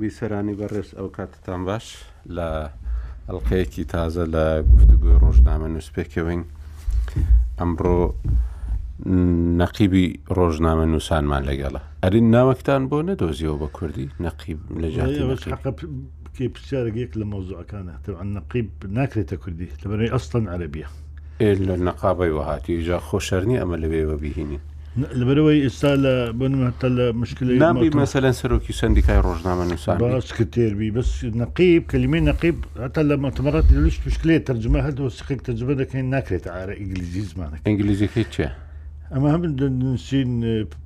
بیسەرانی بەڕێز ئەو کاتتان باش لە ئەڵلقەیەکی تازە لە گفتوگوی ڕۆژنامە نووسپێکەوەین ئەمڕۆ نەقیبی ڕۆژنامە نووسانمان لەگەڵە ئەرین ناوەکتان بۆ نەدۆزیەوە بە کوردی نەقیب لە بکەی پرسیارێک یەک لە مەوزوعەکانە تەبعەن نەقیب ناکرێتە کوردی لەبەرەی ئەسڵەن عەرەبیە ئێ لە نەقابەی وەهاتی جا خۆ شەرنی ئەمە لەوێ وەبیهینین لەبەرەوەی ئێستا لە بۆنم هەتا لە مشکلی نابی مەسەلەن سەرۆکی سندیکای ڕۆژنامە نووسان سکرتێربی بەس نەقیب کەلیمەی نەقیب هەتا لە مەتەمەڕات لەش مشکلێ تەرجمە هەر دۆسیقێک تەجمە دەکەین ناکرێت ئارە ئینگلیزی زمانەکە ئینگلیزیەکەی چێ ئەمە هەمن دەنووسین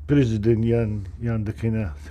پرزیدنیان یان دەکەینە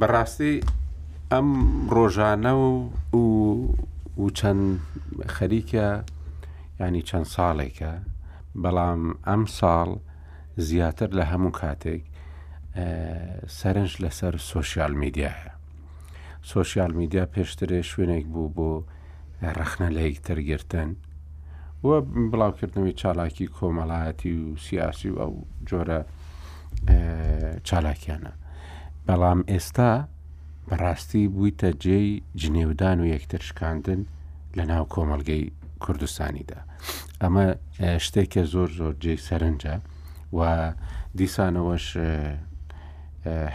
بەڕاستی ئەم ڕۆژانە و و و چەند خەریکە ینی چەند ساڵێکە بەڵام ئەم ساڵ زیاتر لە هەموو کاتێک سەرنج لەسەر سوۆسیال میدیایە سوۆسیال میدیا پێشترێ شوێنێک بوو بۆ ڕەخنە لە یەکترگرتن و بڵاوکردنەوەی چالاکی کۆمەڵایەتی و سیاسی و ئەو جۆرە چالاکیانە بەڵام ئێستا بەڕاستی بوویتە جێی جنێودان و یەکتر شکاندن لە ناو کۆمەڵگەی کوردستانیدا ئەمە شتێکە زۆر زۆر جێی سەرنجە و دیسانەوەش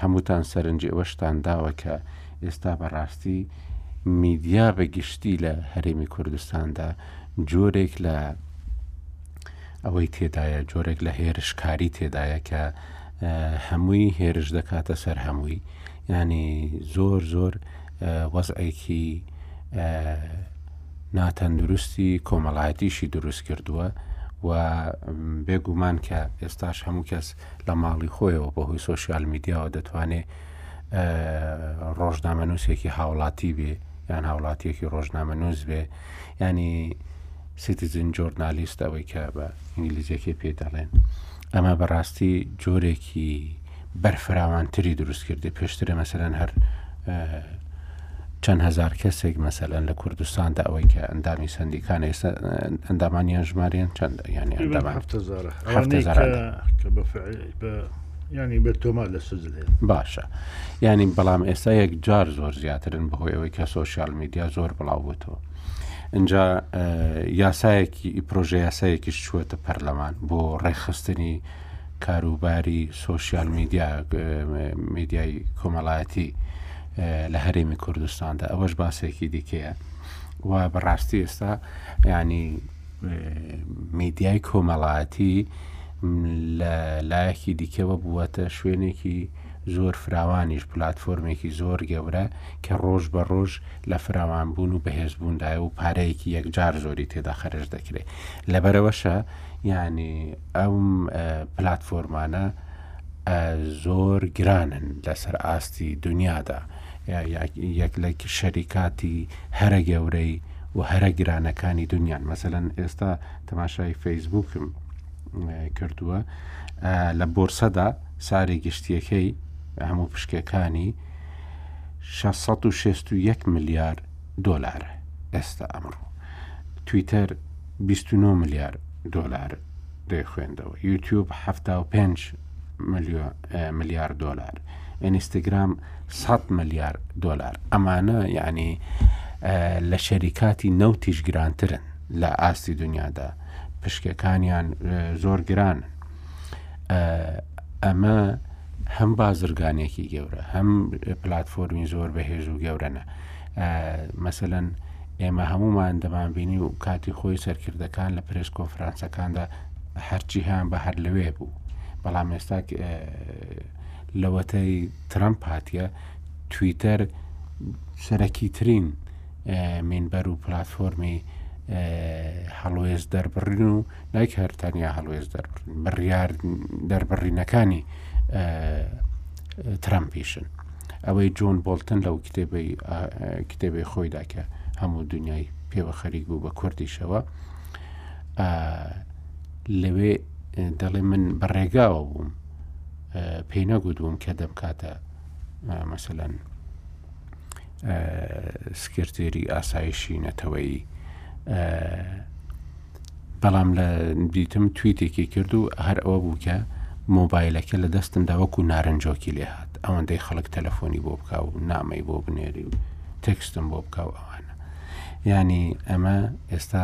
هەمووتان سەرنجی ئەوەشتان داوە کە ئێستا بەڕاستی میدیا بە گشتی لە هەرێمی کوردستاندا جۆرێک لە ئەوەی تێدایە جۆرێک لە هێرشکاری تێدایە کە هەمووی هێرش دەکاتە سەر هەمووی ینی زۆر زۆر وەزعێکی ناتەندروستی کۆمەڵایەتیشی دروست کردووە و بێگومان کە ئێستاش هەموو کەس لە ماڵی خۆیەوە بە هۆی سوسیال میدیاوە دەتوانێت ڕۆژنامەنووسێکی هاوڵاتی بێ یان هاوڵاتیەکی ڕۆژنامەنووس بێ ینی سیتیزن جۆرنالیست ئەوەی کە بە ئینگلیزیەکەی پێ دەڵێن ئەمە بەڕاستی جۆرێکی بەرفراوانتری دروست کردی پێشترە مەسەرەن هەر چەند هزار کەسێک مەسەلەن لە کوردستاندا ئەوەی کە ئەندامی سندیکان ئێستا ئەندامانیان ژمارێن چەند ینی ئەندامان هەزار کە بە ینی بە تۆما لە سجل باشە ینی بەڵام ئێستا یەک جار زۆر زیاترن بەهۆی ئەوەی کە سوۆسیال میدیا زۆر بڵاو بۆتەوە اینجا یاسایەکی پرۆژە یاسایەکی چوەتە پەرلەمان بۆ ڕێخستنی کاروباری سوۆسیال میدیا میدیای کۆمەڵایەتی لە هەرێمی کوردستاندا ئەوەش باسێکی دیکەیە و بەڕاستی ئێستا ینی میدیای کۆمەڵایەتی لە لایەکی دیکەوە بووەتە شوێنێکی زۆر فراوانیش، پلاتفۆرمێکی زۆر گەورە کە ڕۆژ بە ڕۆژ لە فراوانبوون و بەهێزبووندایە و پارەیەکی یەکجار زۆری تێدا خەرج دەکرێت. لەبەرەوەشە یانی ئەم پلاتفۆرمانە زۆر گرانن لەسەر ئاستی دنیادا یەک لە شەریکاتی هەرە گەورەی و هەرە گرانەکانی دنیان مەسەەن ئێستا تەماشای فەیسبووکم کردووە لە بۆرسەدا ساری گشتیەکەی هەموو پشکەکانی 661 ملیار دۆلارە ئێستا ئەمڕۆ تویتەر 29 ملیار دۆلار دەخوێندەوە یوتیوب 75 ملیار دۆلار ئینستاگرام 100 ملیار دۆلار ئەمانە یعنی لە شەریکاتی نەوتیش گرانترن لە ئاستی دنیادا پشکەکانیان زۆر گرانن ئەمە هەم بازرگانێکی گەورە هەم پلتفۆرمی زۆر بەهێز و گەورەە مەسەەن ئێمە هەمومان دەمانبینی و کاتی خۆی سەرکردەکان لە پرس کۆنفرانسەکاندا هەرچی هەیان بە هەر لەوێ بوو بەڵام ئێستا لەوەتەی ترەمپ هااتە تویتەر سەرەکی ترین مینبەر و پلاتفۆرمی هەڵوێست دەربڕین و نایک هەرتانیا هەڵوێست دەربڕین بڕیار دەربڕینەکانی ترامپیشن ئەوەی جۆن بۆلتن لەو کتێبی کتێبی خۆیدا کە هەموو دنیای پێوە خەریک بوو بە کوردیشەوە لەوێ دەڵێ من بەڕێگاوە بووم پێی نەگوتبووم کە دەم کاتە مەسەەن سکرتێری ئاسایشی نەتەوەیی بەڵام لە دیتم تویتێکی کرد و هەر ئەوە بوو کە مۆبایلەکە لە دەستم داوەکو نارنجۆکی لێ هاات ئەوەندەی خەڵک تەلەفۆنی بۆ بک و نامەی بۆ بنێری و تەکستم بۆ بکە ئەوانە ینی ئەمە ئێستا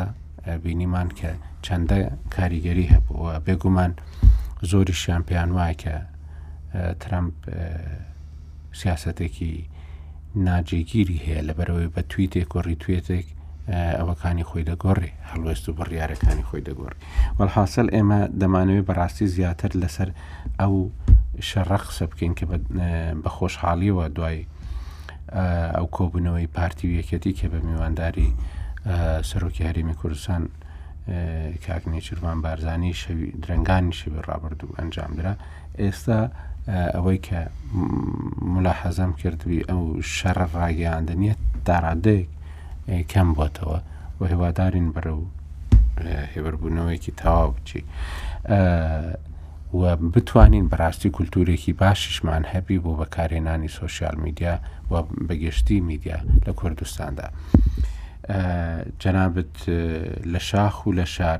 بینیمان کە چەندە کاریگەری هەبووە بێگومان زۆریشیان پێیان وایە کە ترامپ سیاسەتێکی ناجێگیری هەیە لەبەرەوەی بە تویتێک و ڕیتوێتێک ئەوەکانی خۆی دەگۆڕێ هەڵوێست و بڕیارەکانی خۆی دەگۆڕ وەڵحاصل ئێمە دەمانەوەی بەڕاستی زیاتر لەسەر ئەو شەڕە قسە بکەین کە بە خۆشحاڵیەوە دوای ئەو کۆبوونەوەی پارتی و یەکەتی کە بە میوانداری سەرۆکی هەرێمی کوردستان کاکنێچرمان بارزانانی شەوی درنگانی شەوی ڕابردوو ئەنجامدرا ئێستا ئەوەی کە ملاحەزەم کردوی ئەو شەڕ ڕاگەیاندنیە تاڕادەیەک کەم بۆتەوە و هێوادارین بەرە و هێبەربوونەوەیەکی تەوا بچی و بتوانین بەڕاستی کولتورێکی باشیشمان هەبی بۆ بەکارهێنانی سوسیال میدیا و بەگشتی میدیا لە کوردستاندا جەنابەت لە شاخ و لە شار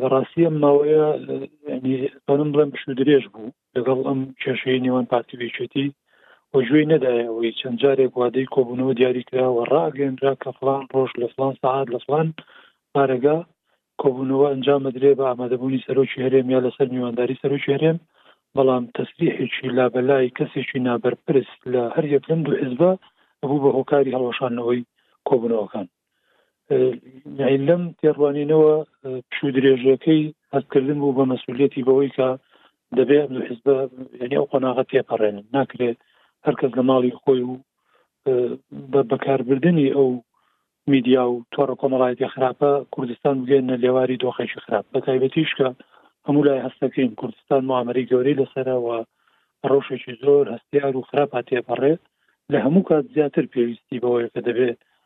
لە ڕاستی ئەم ماوەیە پەرم بڵێن پشت درێژ بوو لەگەڵ ئەم کێشەی نێوان پارتی بێچێتی و گوێی نەدایە ئەوەی چەند جارێک وادەی کۆبوونەوە دیاری کراوە ڕاگەنرا کە فلان ڕۆژ لە فلان سعات لە فلان بارەگا کۆبوونەوە ئەنجام بدرێ بە ئامادەبوونی سەرۆکی هەرێم یا لەسەر میوانداری سەرۆکی هەرێم بەڵام تەسریحێکی لابەلای کەسێکی نابەرپرس لە هەر یەک لەم دوو حزبە بوو بە هۆکاری هەڵوەشانەوەی کۆبوونەوەکان لەم تێڕوانینەوە پشو درێژەکەی هەستکردن بوو بە مەسئولەتی بەوەی کە دەبێ ئەم دوو حزبە یعنی ئەو قۆناغە تێپەڕێنن ناکرێت هەرکەس لە ماڵی خۆی و بە بەکاربردننی ئەو میدیا و تۆڕە کۆمەڵایەتی خراپە کوردستان بگەێنە لێواری دۆخێکی خراپ بە تایبەتیش کە هەموو لای هەستەکەین کوردستان معامەری گەورەی لەسەرەوە ڕەوشێکی زۆر هەستیار و خراپ هاتێپەڕێ لە هەموو کات زیاتر پێویستی بەوەیە کە دەبێت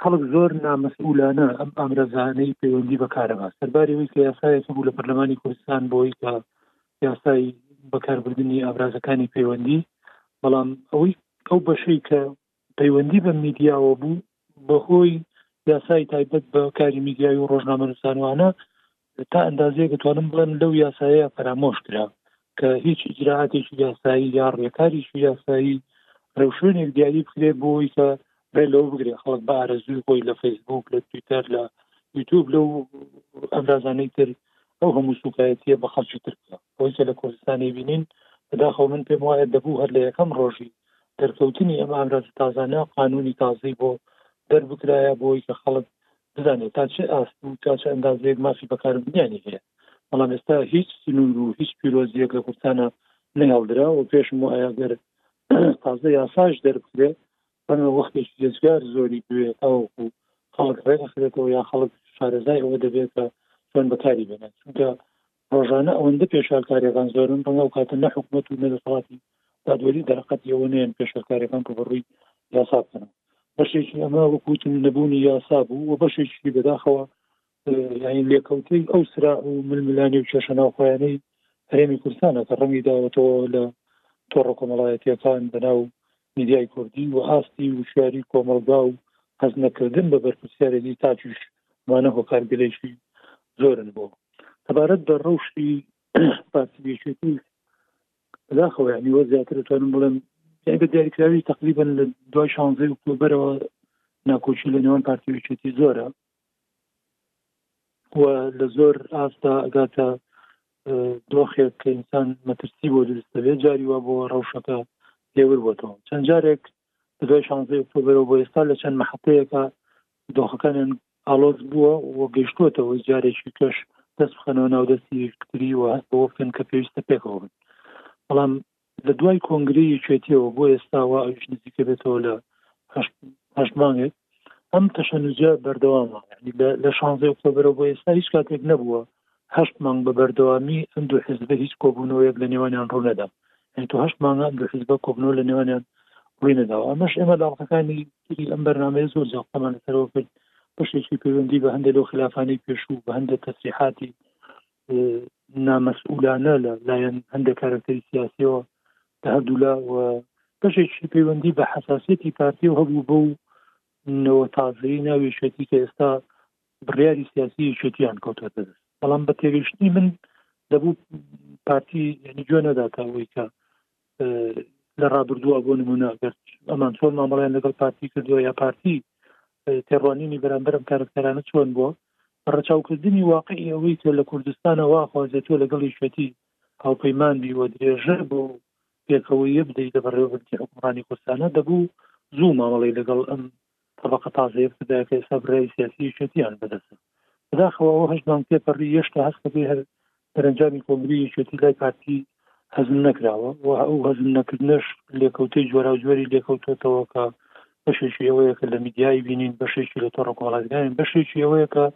خەڵک زۆر نامەسئولانە ئەم ئامرەزانەی پەیوەندی بە کارەبا سەرباری وی کە یاسایەتی بوو لە پەرلەمانی کوردستان بۆی کە یاسای بەکاربردننی ئامرازەکانی پەیوەندی بەڵام ئەوەی ئەو بەشەی کە پەیوەندی بە میدیاوە بوو بەهۆی یاسای تایبەت بە کاری میدیای و ڕۆژنامەنووسانوانە تا ئەندازەیەک دەتوانم بڵێم لەو یاسایە فەرامۆش کرا کە هیچ ئیجراعاتێکی یاسایی یا ڕێکاریشی یاسایی ڕێوشوێنێک دیاری بکرێ بۆی کە ڕێ لەوە بگرێ خەڵک بە ئارەزوی خۆی لە فەیسبوک لە تویتەر لە یوتوب لەو ئەمرازانەی تر ئەو هەموو سوکایەتیە بە خەڵکی تر بکە ئەوەی کە لە کوردستانی بینین بەداخەوە من پێم وایە دەبوو هەر لە یەکەم ڕۆژی دەرکەوتنی ئەم ئامراز تازانە قانونی تازەی بۆ دەربکرایە بۆی کە خەڵک بزانێت تا چ ئاست و تا چ ئەندازەیەک مافی بەکاربردنیانی هەیە بەڵام ئێستا هیچ سنوور و هیچ پیرۆزیەک لە کوردستانە نەهێڵدرا و پێشم و ئایاگەر تازە یاساش دەربکرێ بەمە وەختێک یزگار زۆری دوێ تاوەکو خەڵک ڕێگەخرێتەوە یا خەڵک شارەزای ئەوە دەبێت کە چۆن بەکاری بێنێت چونکە ڕۆژانە ئەوەندە پێشێلکاریەکان زۆرن ڕەنگە ئەو کاتە نە حکومەت و نەدەسەڵاتی دادوەری دەرەقەت یەوە نێن پێشێلکاریەکان ڕوبەڕوی یاسا بکەنەوە بەشێکی ئەمە وەکوتم نەبوونی یاسا بوو و بەشێکی بەداخەوە یاین لێکەوتەی ئەو سرا و ململانی و کێشە ناوخۆیانەی هەرێمی کوردستانە کە ڕەنگی داوەتەوە لە تۆڕە کۆمەڵایەتیەکان بەناو میدیای کوردی و ئاستی وشیاری کۆمەڵگا و هەست نەکردن بە بەرپرسیارێتی تاکیش ئەمانە هۆکار گەلێکی زۆرن بۆ سەبارەت بە ڕەوشی پارتیشێتی داخەوە یعنیوە زیاتر توانم بڵێم یعنی بە دیاریکراوی تقریبن لە دوای شانزەی ئۆکتۆبرەوە ناکۆچی لە نێوان پارتیوێچێتی زۆرە و لە زۆر ئاستا ئەگاتە دۆخێک کە ئینسان مەترسی بۆ دروست دەبێت جاری وا بۆ ڕەوشەکە هێور بۆتەوە چەند جارێک دوای شانزەی ئۆکتۆبرەوە بۆ ئێستا لە چەند مححەتەیەەکە دۆخەکانیان ئالۆز بووە و گەشتوتەوە جارێکی کەش دەست بخەنەوە ناودەستی یەکتری و هەست بۆ بکەن کە پێویستە پێکەوە بن بەڵام لە دوای کۆنگرەی یەکێتیەوە بۆ ئێستا وا ئەویش نزیکەبێتەوە لە هەشت مانگێک ئەم تەشەنوجە بەردەوامە لە شانزەی ئۆکتۆبرەوە بۆ ئێستا هیچ کاتێک نەبووە هەشت مانگ بە بەردەوامی ئەم دوو حزبە هیچ کۆبوونەوەیەک لە نێوانیان ڕوونەدا یعنی تۆ هەشت مانگە ئەم دوو حزبە کۆبنەوە لە نێوانیان ڕووی نەداوە ئەمەش ئێمە لاڵقەکانی تری ئەم بەرنمەیە زۆر زیاتمان لەسەرەوە کرد بەشێکی پەیوەندی بە هەندێک لەو خلافانی پێشوو بە هەندێک تەسریحاتی نامەسئولانە لە لایەن هەندێک کارکتەری سیاسیەوە لە هەردوولا و بەشێکی پەیوەندی بە حساسەتی پارتی و هەبوو بە و نەوە تازەی ناوی شێتی کە ئێستا بڕیاری سیاسی شێتیان کەوتەتە دەست بەڵام بە تێگەشتنی من دەبوو پارتی ینی گوێ نەداتەوەی کە لە ڕابردووە بۆ نمونە گەر ئەمان چۆن مامەڵیان لەگەڵ پارتی کردووە یا پارتی تێڕوانینی بەرامبەرم کارکتەرانە چۆن بووە ڕچاوکردنی واقعی ئەوەی کە لە کوردستانەوە خوازێت تۆ لەگەڵ یشەتی هاوپەیمان بی وە درێژە بۆ پێکەوەیە بدەیت لە بەڕێوەبردی حکومڕانی کوردستانە دەبوو زوو مامەڵی لەگەڵ ئەم تەبەقە تازەیە بکردایە کە ئێستا برای سیاسی یەکێتیان بەدەستە بەداخەوە ئەوە هەشت مانگ تێپەڕی یەشتا هەست بەبێ هەر دەرەنجامی کۆنگری یەکێتی لای پارتی هەزم نەکراوە و ئەو هەزم نەکردنەش لێکەوتەی جۆراوجۆری لێکەوتۆتەوە کە بەشێکی ئەوەیە کە لە میدیایی بینین بەشێکی لە تۆڕە کۆمەڵاتەکان بەشێکی ئەوەیە کە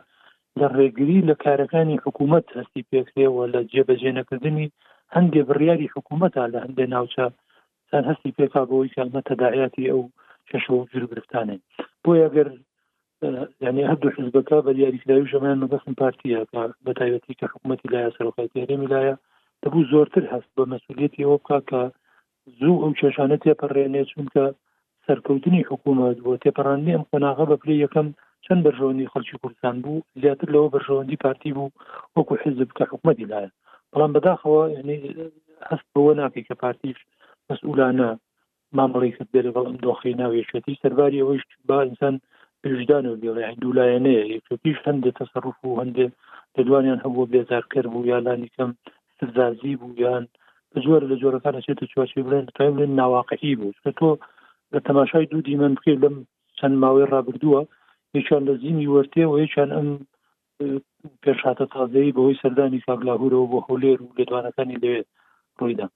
لە ڕێگری لە کارەکانی حکوومەت هەستی پێکرێەوە لە جێبەجێ نەکردنی هەندێ بڕیاری حکوومەتە لە هەندێ ناوچە سان هەستی پێکا بەوەی کە ئەمە تەداعیاتی ئەو کێشە و گیر و گرفتانێن بۆیە ئەگەر یعنی هەردوو حزبەکە بە دیاریکراوی ژەمان مەبەستم پارتیە کە بە تایبەتی کە حکوومەتی لایە سەرۆکای تێرێمی لایە دەبوو زۆرتر هەست بە مەسوولەتی ئەوە بکە کە زوو ئەو کێشانە تێپەڕێنێ چونکە سەرکەوتنی حکوومەت بۆ تێپەڕاندنی ئەم قۆناغە بە پلەی یەکەم چەند بەرژەوەندی خەڵکی کوردستان بوو؟ زیاتر لەوە بەرژەوەندی پارتی بوو وەکو حیزب کە حکوومەتی لایە. بەڵام بەداخەوە هەست بەوە ناکەی کە پارتیش مەسئولانە مامەڵی کرد بێ لەگەڵ ئەم دۆخی ناوێشێتی سەرباری ئەوەیش با ئینسان ویژدانەوە بێڵێ دوولایەنەیە یەکێتیش هەندێک تەسەڕف و هەندێک لە دوانیان هەبوو بێزارکەر بوو یا لانیکەم سەرزازی بوو یان بە جۆر لە جۆرەکان دەچێتە چوارچێ بڵێن تای بڵێن ناواقعی بوو کە تۆ لە تەماشای دوو دیمەن بکەیت لەم چەند ماوەی ڕابردووە یەکیان لە زیینی وەرتێ و یەکیان ئەم پێشاتە تازەی بەهۆی سەردانی کاگلاهورەوە بۆ هەولێر و لێدوانەکانی لەوێت ڕوویدا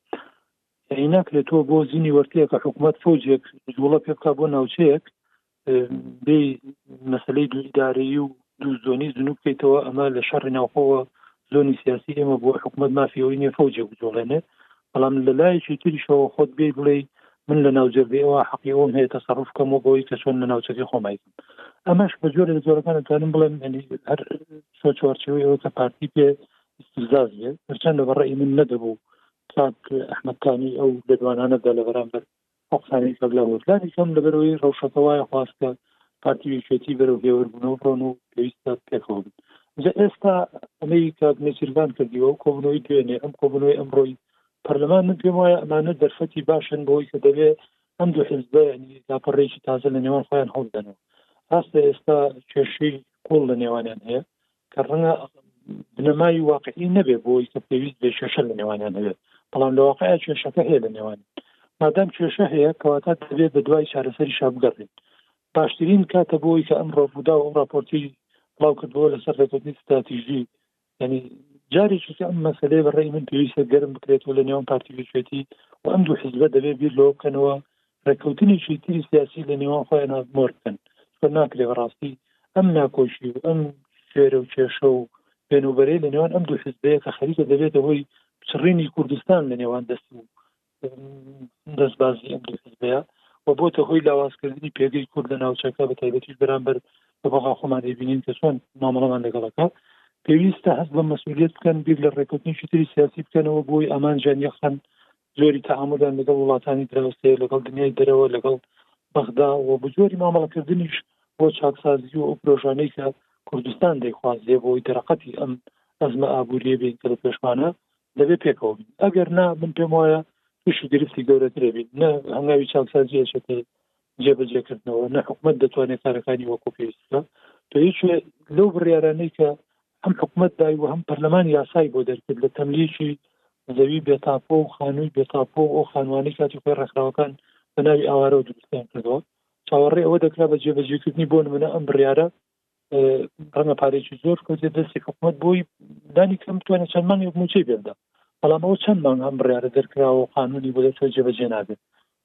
ناکرێت تۆ بۆ زیینی وەرتەیە کە حکوومەت فەوجێک جوڵە پێ بک بۆ ناوچەیەک بێ مەسەلەی دوو ئیدارەیی و دوو زۆنی جنوب بکەیتەوە ئەمە لە شەڕی ناوخۆوە زۆنی سیاسی ئێمە بۆ حکوومەت مافی ئەوەی نیە فەوجێ بجوڵێنێ بەڵام لە لایەکی تریشەوە خۆت بێ بڵێ من لە ناوجەرگەی ئەوە حەقی ئەوم هەیە تەسەڕف کەم و بۆی کە چۆن لە ناوچەکەی خۆمایکم ئەمەش بە جۆرە لە جۆرەکان دەتوانم بڵێم ینی هەر سۆ چوارچەوەی ئەوە کە پارتی پێ استفزاز بێ هەرچەندە بەڕێی من نەدەبوو کاک ئەحمەدکانی ئەو لەدوانانەدا لە بەرامبەر قوتابخانەی بەگلا بوو پلانی کەم لەبەرەوەی ڕەوشەکە وایە خواست کە پارتی و یەکێتی بەرەو پێوەربوونەوە بڕۆن و پێویستە پێکەوە بن جا ئێستا ئەمەی کاک نێچیرڤان کردیوە و کۆبوونەوەی دوێنێ ئەم کۆبوونەوەی ئەمڕۆی پەرلەمان من پێم وایە ئەمانە دەرفەتی باشن بۆی کە دەبێ ئەم دوو حزبە ینی لاپەڕێکی تازە لە نێوان خۆیان هەڵدەنەوە ڕاستە ئێستا کێشەی قوڵ لە نێوانیان هەیە کە ڕەنگە بنەمای واقعی نەبێ بۆی کە پێویست بێ کێشە لە نێوانیان هەبێت بەڵام لە واقعە کێشەکە هەیە لە نێوان مادەم کێشە هەیە کەواتە دەبێت بە دوای چارەسەری شابگەڕێن باشترین کاتە بۆی کە ئەم ڕۆبوودا و راپۆرتی بڵاو کردەوە لەسەر ڕێکوتنی ستراتیژی ینی جارێکی ئەم مەسلەیە بەڕێی من پێویستە گەرم بکرێتەوە لە نێوان پارتیویچێتی و ئەم دوو حزبە دەبێت بیر لۆ بکەنەوە ڕێککەوتنێکی تری سیاسی لە نێوان خۆیان مۆر بکەن چکە ناکرێ بەڕاستی ئەم ناکۆشی و ئەم شێرە و کێشە و پێنوبەرەی لە نێوان ئەم دوو حزبەیە کە خەریکە دەبێتە هۆی چڕینی کوردستان لە نێوان دەست و دەستبازی ئەم دوو حزبەیە و بۆتە هۆی لاوازکردنی پێگەی کورد لە ناوچەکە بە تایبەتیش بەرامبەر بە بەغا خۆمان دەبینین کە چۆن مامەڵەمان لەگەڵەکە پێویستە هەست بە مەسئولیت بکەن بیر لە ڕێکوتنیشی تری سیاسی بکەنەوە بۆی ئامانجان یەخەن جۆری تەعامولیان لەگەڵ وڵاتانی دراوسێ، لەگەڵ دنیای دەرەوە، لەگەڵ بەغدا و بجۆری مامەڵەکردنیش بۆ چاکسازی و ئەو پرۆژانەی کە کوردستان دەیخوازێ بۆی دەرەقەتی ئەم ئەزمە ئابووریە بین کە لە پێشمانە دەبێ پێکەوە بین ئەگەر نا من پێم وایە تووشی گرفتی گەورەترێ بین نە هەنگاوی چاکسازی ئەچێتە جێبەجێکردنەوە نە حکومت دەتوانێت کارەکانی وەکو پێویستە تۆ هیچ لەو بڕیارانەی کە هەم حکومەت دای و هەم پەرلەمان یاسای بۆ دەرکرد لە تەملیکی زەوی بێ تاپۆ و خانووی بێ تاپۆ و ئەو خانوانەی کاتی خۆی ڕێکخراوەکان بە ناوی ئاوارەوە دروستیان کردەوە چاوەڕێ ئەوە دەکرا بە جێبەجێکردنی بۆ نمونە ئەم بڕیارە ڕەنگە پارێکی زۆر کۆزیێ دەستی حکوومەت بۆی دانی کەم توانێت چەند مانگێک موچەی بێندا بەڵام ئەو چەند مانگ ئەم بڕارە دەرکراوە قانونی بۆ دەچۆ جێبەجێ نابێت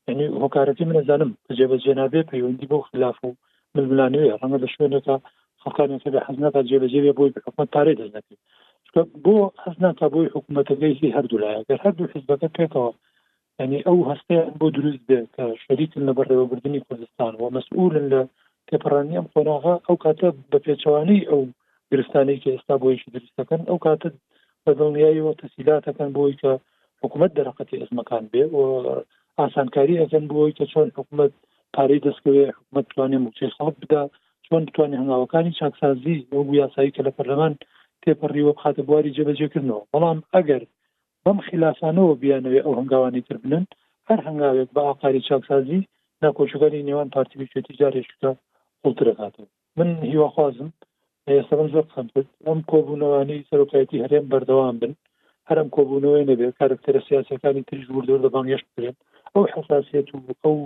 یعنی هۆکارەکەی من ئەزانم کە جێبەجێ نابێ پەیوەندی بۆ خلاف و ململانەیە ڕەنگە لە شوێنێکە خەڵکانیان کە حەز ناکات جێبەجێ بێ بۆی حکومت پارەی دەست نەکرێت چونکە بۆ حەز ناکا بۆی حکوومەتەکەی هی هەردوو لایە گەر هەردوو حزبەکە پێکەوە ینی ئەو هەستەیان بۆ دروست بێت کە شەریکن لە بەڕێوەبردننی کوردستان و مەسئولن لە تێپەڕاندنی ئەم قۆناغە ئەو کاتە بە پێچەوانەی ئەو گرفتانەی کە ئێستا بۆ یەکی دروست دەکەن ئەو کاتە بە دڵنیاییەوە تەسیلاتەکەن بۆی کە حکوومەت دەرەقەتی ئەزمەکان بێ و ئاسانکاری ئەەکەن بۆی کە چۆن حکوومەت پارەی دەستکەوێ حکوومەت توانێ موچەی خەڵک بدا چۆن بتوانێت هەنگاوەکانی چاکسازی ئەو یاسایی کە لە پەرلەمان تێپەڕیوە بخاتە بواری جێبەجێکردنەوە بەڵام ئەگەر بەم خیلافانەوە بیانەوێ ئەو هەنگاوانەی تر بنێن، هەر هەنگاوێک بە ئاقاری چاکسازی ناکۆکیەکانی نێوان پارتی ویەکێتی جار هێشوتە قوڵترەکاتەوە. من هیواخوازم ئێستا بم زۆر قسەم کرد، ئەم کۆبوونەوانەی سەرۆکایەتی هەرێم بەردەوام بن، هەر ئەم کۆبوونەوەیە نەبێت، کارەکتەرە سیاسیەکانی تریش وردەوردە بانگهێشت بکرێن، ئەو حەساسیەت و ئەو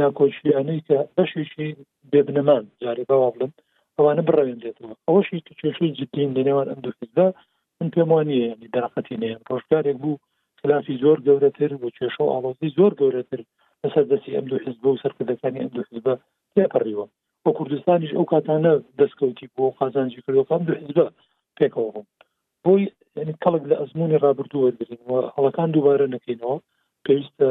ناکۆکییانەی کە بەشێکی بێ بنەمان جارێ بەوا بڵێن ئەوانە بڕەوێنرێتەوە ئەوەشی کە کێشەی جدین لە نێوان ئەم دوو حزبە من پێم وانە ینی دەرەقەتی نێن ڕۆژگارێک بوو خلافی زۆر گەورەتر و کێشە و ئاڵۆزی زۆر گەورەتر لەسەر دەستی ئەم دوو حزب و سەرکردەکانی ئەم دوو حزبە تێپەڕیوە و کوردستانیش ئەو کاتانە دەستکەوتی بۆ قازانجی کردەکان دوو حزبە پێکەوە بوون بۆی کەڵک لە ئەزمموی ڕابردوو وەرگین و هەڵەکان دووبارە نەکەینەوە پێویستە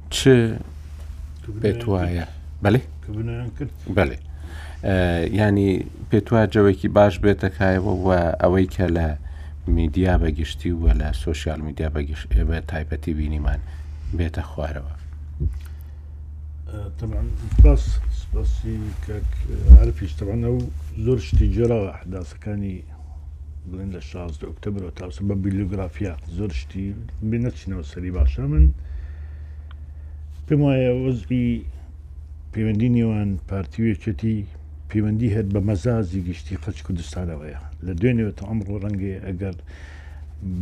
چ پێت وایە بەێ بەێ ینی پێت وایە جەوێکی باش بێتە کایەوە و ئەوەی کە لە میدیا بەگشتی و لە سوۆسیال میدیا بەگشت بە تایبەتی بینیمان بێتە خوارەوە طبعا سپاس سپاسی کاک عرفیش طبعا ئەو زۆر شتی جێراوە حداسەکانی بڵێن لە 16 ئۆکتبرەوە تاسە بە بیلیۆگرافیا زۆر شتی بێ نەچینەوە سەری باشە من پێم وایە وەزئی پەیوەندی نێوان پارتی و یەکەتی پەیوەندی هەر بە مەزازی گشتی قەچ کوردستانەوەیە لە دوێنێوە تا ئەمڕۆ ڕەنگێ ئەگەر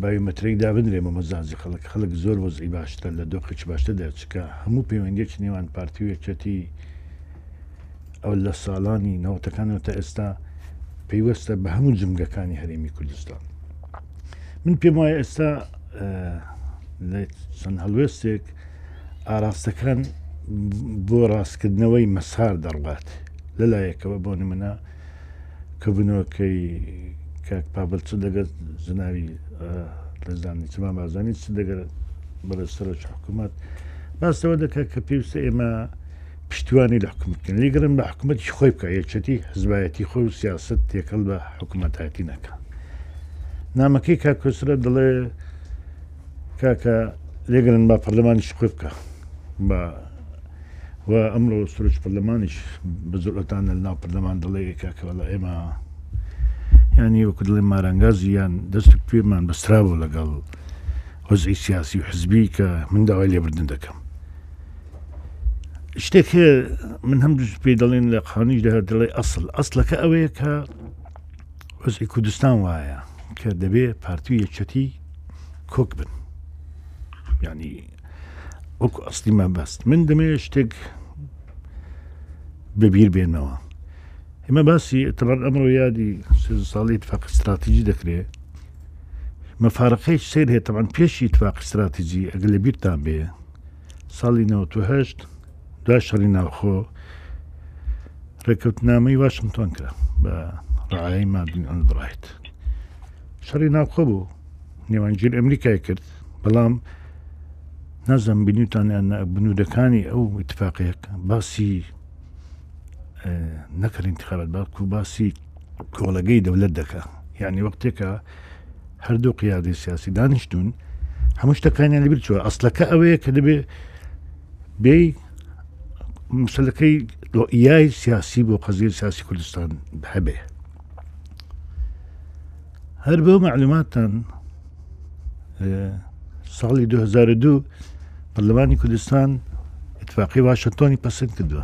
بایومەترێک دابنرێ بە مەزازی خەڵک خەڵک زۆر وەزئی باشتر لە دۆخێکی باشتر دەچکە هەموو پەیوەندێکی نێوان پارتی و یەکەتی ئەو لە ساڵانی نەوتەکانەوە تا ئێستا پەیوەستە بە هەموو جمگەکانی هەرێمی کوردستان من پێم وایە ئێستا لە چەند هەڵوێستێک ئاراستەکان بۆ ڕاستکردنەوەی مەسار دەڕبات لەلایەکەوە بۆ نمونە کەبوونەوەکەی کاک پابل چ دەگەت جناوی لەزانانی چما بازانی چ دەگەر بەڕێ سەرۆک حکوومەت باستەوە دەکات کە پێویستە ئێمە پشتیوانی لە حکومت کن لیگرن بە حکومەتی خۆی بکە یەکەتی حزبایەتی خۆی و سیاست تێکەڵ بە حکوومەتایەتی نەکە نامەکەی کاکۆسرە دڵێ کاکە لێگرن بە پەرلەمانیش خۆی بکە بە و ئەمڕۆ سروش پەرلەمانیش بە زۆرەتان لە ناو پەرلەمان دڵێ کاکەوەڵە ئێمە ینی وەکو دڵێ مارانگازی یان دەست توێمان بەسترابوو لەگەڵ وەزعی سیاسی و حزبی کە من داوای لێبردن دەکەم شتێک من هەم دوش پێی دەڵێن لە قانیش دە دڵێ ئەسل ئەسلەکە ئەوەیە کە وەزی کوردستان وایە کە دەبێ پارتی یەکەتی کۆک بن ینی وەکو ئەسلیمان بەست من دەمێ شتێک بەبییر بێنەوە ئمە باسی تەبەر ئەمڕۆ یادی ساڵی فەق استراتیژی دەکرێ مەفارەکەی سێر هێتەمان پێشی تفاق استراتیژی ئەگە لە بیرتان بێ ساڵی نەوەد و هەشت دوای شەڕی ناوخۆ ڕێککەوتنامەی واشنگتۆن کرا بە ڕعای مادن ئەندڕایت شەڕی ناوخۆ بوو نێوانگیر ئەمریکای کرد بەڵام نازم بینیوتان بنوودەکانی ئەو اتفاقەیەک باسی نەکردین تخابەت باکو باسی کۆڵەگەی دەولەت دەکا یعنی وەختێکە هەردوو قیادی سیاسی دانیشتون هەموو شتەکانیان لەبیر چوە ئەسلەکە ئەوەیە کە دەبێ بێ مسلەکەی ڕۆئای سیاسی بۆ قەزیە سیاسی کوردستان هەبێ هەر بۆ معلوماتان ساڵی 2002 پەرلەمانی کوردستان اتفاقی واشنتۆنی پەسند کردووە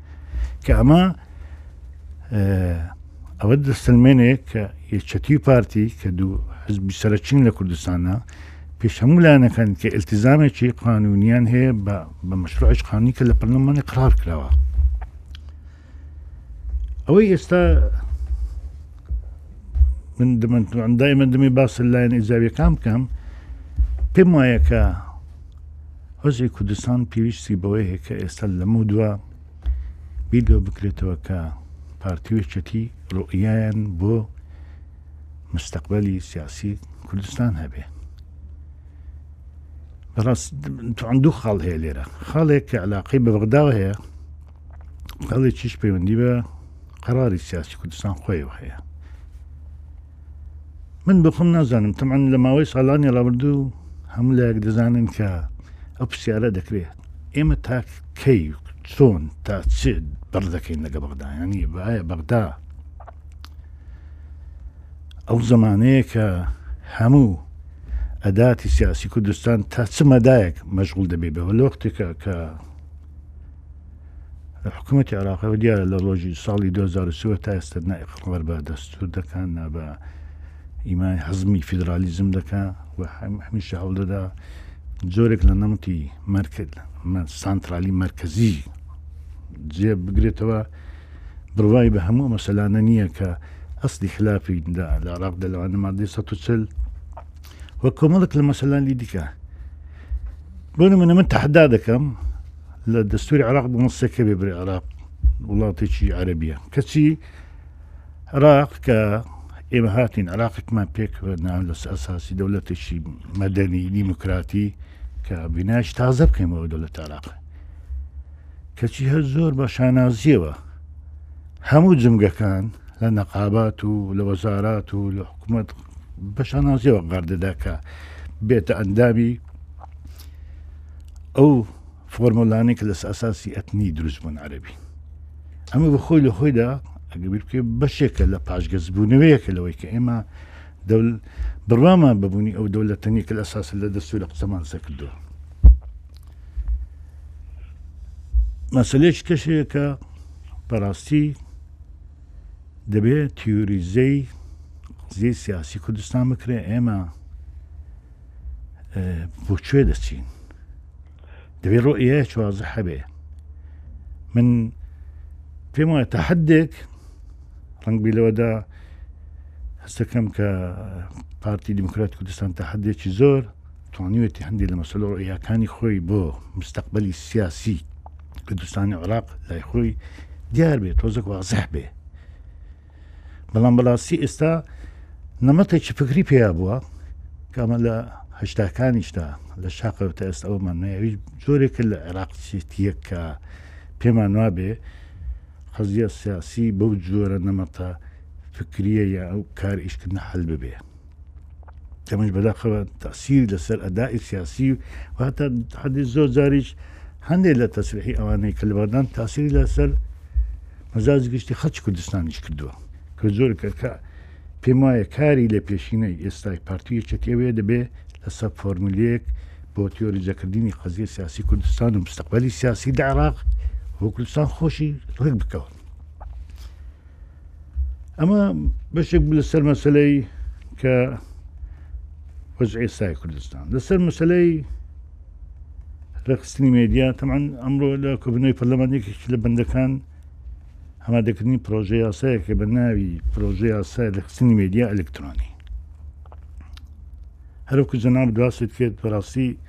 کە ئەمە ئەوە دەسلمێنێک کە یەکچەتی پارتی کە دوو حزبی سەرچین لە کوردستانە پێش هەموو لایەنەکان کە ئلتزامێکی قانونیان هەیە بە مەشروعش قانونی کە لە پەرلەمانی قرار کراوە ئەوەی ئێستا من دەمن ئەندای من دەمی باس لایەن ئیزاویەکان بکەم پێم وایە کە هۆزی کوردستان پێویستی بەوەی هەیە کە ئێستا لەمە دووە بیر لەوە بکرێتەوە کە پارتی وێچەتی ڕۆیان بۆ مستەقبلی سیاسی کوردستان هەبێ بەڕاست توان دوو خاڵ هەیە لێرە خاڵێک کە علاقی بە بەغداوە هەیە خاڵێکیش پەیوەندی بە قەراری سیاسی کوردستان خۆیەوە هەیە من بخۆم نازانم تەمان لە ماوەی ساڵانی ڕابردوو هەموو لایەک دەزانن کە ئەو پرسیارە دەکرێت ئێمە تاک کەی چۆن تا چ بڕ دەکەین لەگە بەغدایانی بایە بەغدا ئەو زمانەیە کە هەموو ئەداتی سیاسی کوردستان تا چ مەدایەک مەشغول دەبێت بەوە لە وەختێکە کە حکوومەتی عراقەوە دیارە لە ڕۆژی ساڵی 2023 تا ئێستا نائقڕوەەر بە دەستور دەکەن نا بە ئیمان حزمی فیدرالیزم دەکە و هەمیشە هەوڵدەدا جۆرێک لە نەمتی مەرکرد سانترالی مرکزی جێ بگرێتەوە بڕوای بە هەموو مەسەلانە نییە کە ئەستی خلافی دا لە عراق دەلوانە مادەی 140 وە کۆمەڵک لە مەسەلانی دیکە بۆ نمونە من تحدا دەکەم لە دەستوری عراق بمەسەکە بێ بری عراق وڵاتێکی عەربیە کەچی عراق کە ئێمە هاتین عراقێکمان پێکردنا لەس ئەساسی دەولەتێکی مەدەنی دیموکراتی کە بیناش تازە بکەمەوە دەولەت عراق کەچی هەر زۆر بە شانازیەوە هەموو جمگەکان لە نەقابات و لە وەزارات و لە حکوومەت بە شانازیەوە قار دەدا کە بێتە ئەندامی ئەو فۆرمۆلانی کە لەس ئەساسی ئەتنی دروست بوون عەربی ئەمە بە خۆی لە خۆیدا ئەگەبیرکە بەشێکە لە پاشگەزبوونەوەیەکە لەوەی کە ئێمە بڕوامان ببوونی ئەو دەولەتەنی کە لە ئەساس لە دەستور لە قسەمان سەکردووە مەسلێک کەشەیەکە بەڕاستی دەبێت تیوریزەی قزیی سیاسی کوردستان بکرێ ئێمە بۆ کوێ دەچین دەبێت ڕۆ ئە چوازە هەبێ من پێم وایە تا حدێک ڕنگ بیلەوەدا هەستەکەم کە پارتی دیموکرات کوردستان تا حدێکی زۆر توانیوێتی هەندێک لە مەسەلە ڕوئیاکانی خۆی بۆ مستەقبلی سیاسی کوردستانی عراق لای خۆی دیار بێت تۆزەک وازح بێ بەڵام بەڵاستی ئێستا نەمەتێکی فکری پێیا بووە کامە لە هەشتاکانیشتا لە شاقەوە تا ئێستا ئەومان ناوی جۆرێک لە عێراق چێتیە کە پێمان وابێ حەزیە سیاسی بەو جۆرە نەمەتە فکریە یا ئەو کار ئیشکردن حل ببێ ئەمەش بەداخەوە تاسیر لەسەر ئەدای سیاسی و هاتە حدی زۆر جاریش هەندێک لە تەسرحی ئەوانەی کە لەبەردان تاسیری لەسەر مەزاز گشتی خەچ کوردستانیش کردووە کە زۆر کەکە پێم وایە کاری لە پێشینەی ئێستای پارتی یەکێتیەوەیە دەبێ لەسەر فۆرملیەک بۆ تیۆریزەکردنی قەزیە سیاسی کوردستان و مستقبلی سیاسی لە عێراق و کوردستان خۆشی ڕێک بکەون ئەمە بەشێک لەسەر مەسلەی کە وەز ئێستای کوردستان لەسەر مەسلەی ڕخستنی مێدیا تەمان ئەمڕۆ لە کۆبنەوەی پەرلەمانێکی لە بەندەکان هەمادەکردنی پرۆژه یاسایە کە بە ناوی پرۆژه یاسای لەخستنی مێدیا ئەلکترۆنی هەرکو جەناب دواسێت کرد بەڕاستی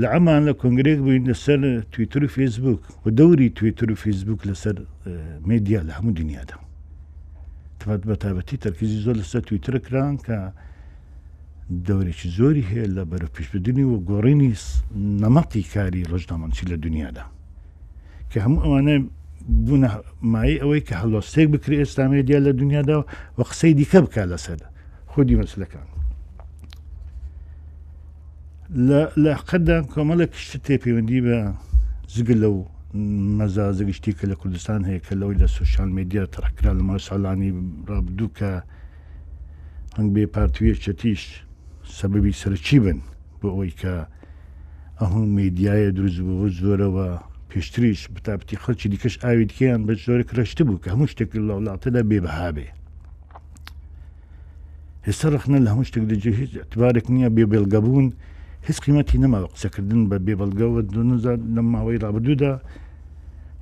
لە عەمان لە کۆنگرەیەک بووین لەسەر تویتر و فیسبوک و دەوری تویتر و فیسبوک لەسەر مێدیا لە هەموو دنیادا تفات بە تابەتی تەرکیزی زۆر لەسەر تویترە کران کە دەورێکی زۆری هەیە لە بەرە پیشبدنی و گۆڕینی نەمەقی کاری ڕژنامەنچی لە دنیادا کە هەموو ئەوانە بوونە مای ئەوەی کە هەڵۆستێک بکرێت ئێستا مێدیا لە دنیادا و قسەی دیکە بکە لەسەر خودی مەسلەکان لە لە حقەتدا کۆمەڵێک شت تێ پەیوەندی بە جگە لەو مەزازە گشتی کە لە کوردستان هەیە کە لەوەی لە سوسیال مدیا تڕکرا لە ماوەی ساڵانی ڕابدوو کە هەنگ بێ پارتویە چەتیش سەبەبی سەرچی بن بۆ ئەوەی کە ئەهون میدیایە دروست بۆ زۆرەوە پێشتریش بتابتی خەڵکی دیکەش ئاوی دیکەیان بە زۆرە کرەشت بوو کە هەموو شتێک لە وڵاتەدا بێبهابێ ئێستا ڕخنە لە هەموو شتێک دەجێ هیچ اعتبارێک نییە بێ بێڵگەبوون هیچ قیمەتی نەماوە قسەکردن بە بێ بەڵگەوە دونزار لە ماوەی ڕابردوودا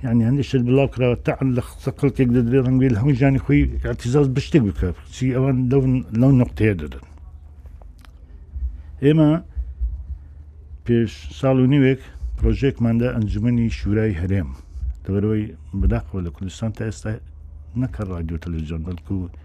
یعنی هەندێک شت بڵاو کراوە تا لە قسە قڵکێک دەدرێ ڕەنگێ لە هەموو ژانی خۆی اعتیزاز بشتێک بکات چی ئەوان لەو لەو نقطەیە دەدەن ئێمە پێش ساڵ و نیوێک پرۆژێکماندا ئەنجومی شورای هەرێم دەبەرەوەی بداخەوە لە کوردستان تا ئێستا نەکە ڕادیو تەلەڤزیۆن بەڵکو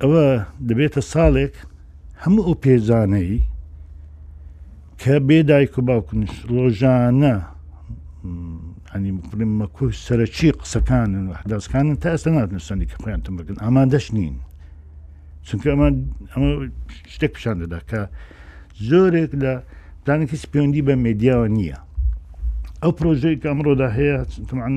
ئەوە دەبێتە ساڵێک هەموو ئەو پێزانەی کە بێ دایک و باوکنش ڕۆژانە ئەنی بڵێم مەکوش سەرەکی قسەکانن و حداسکانن تا ئێستا ناتن سندی کە خۆیان تم بکەن ئامان دەش نین چونکە ئەمە ئەمە شتێک پیشان دەدا کە زۆرێک لە دانێکی پەیوەندی بە مێدیاوە نییە ئەو پرۆژەیە کە ئەمڕۆدا هەیە تمعن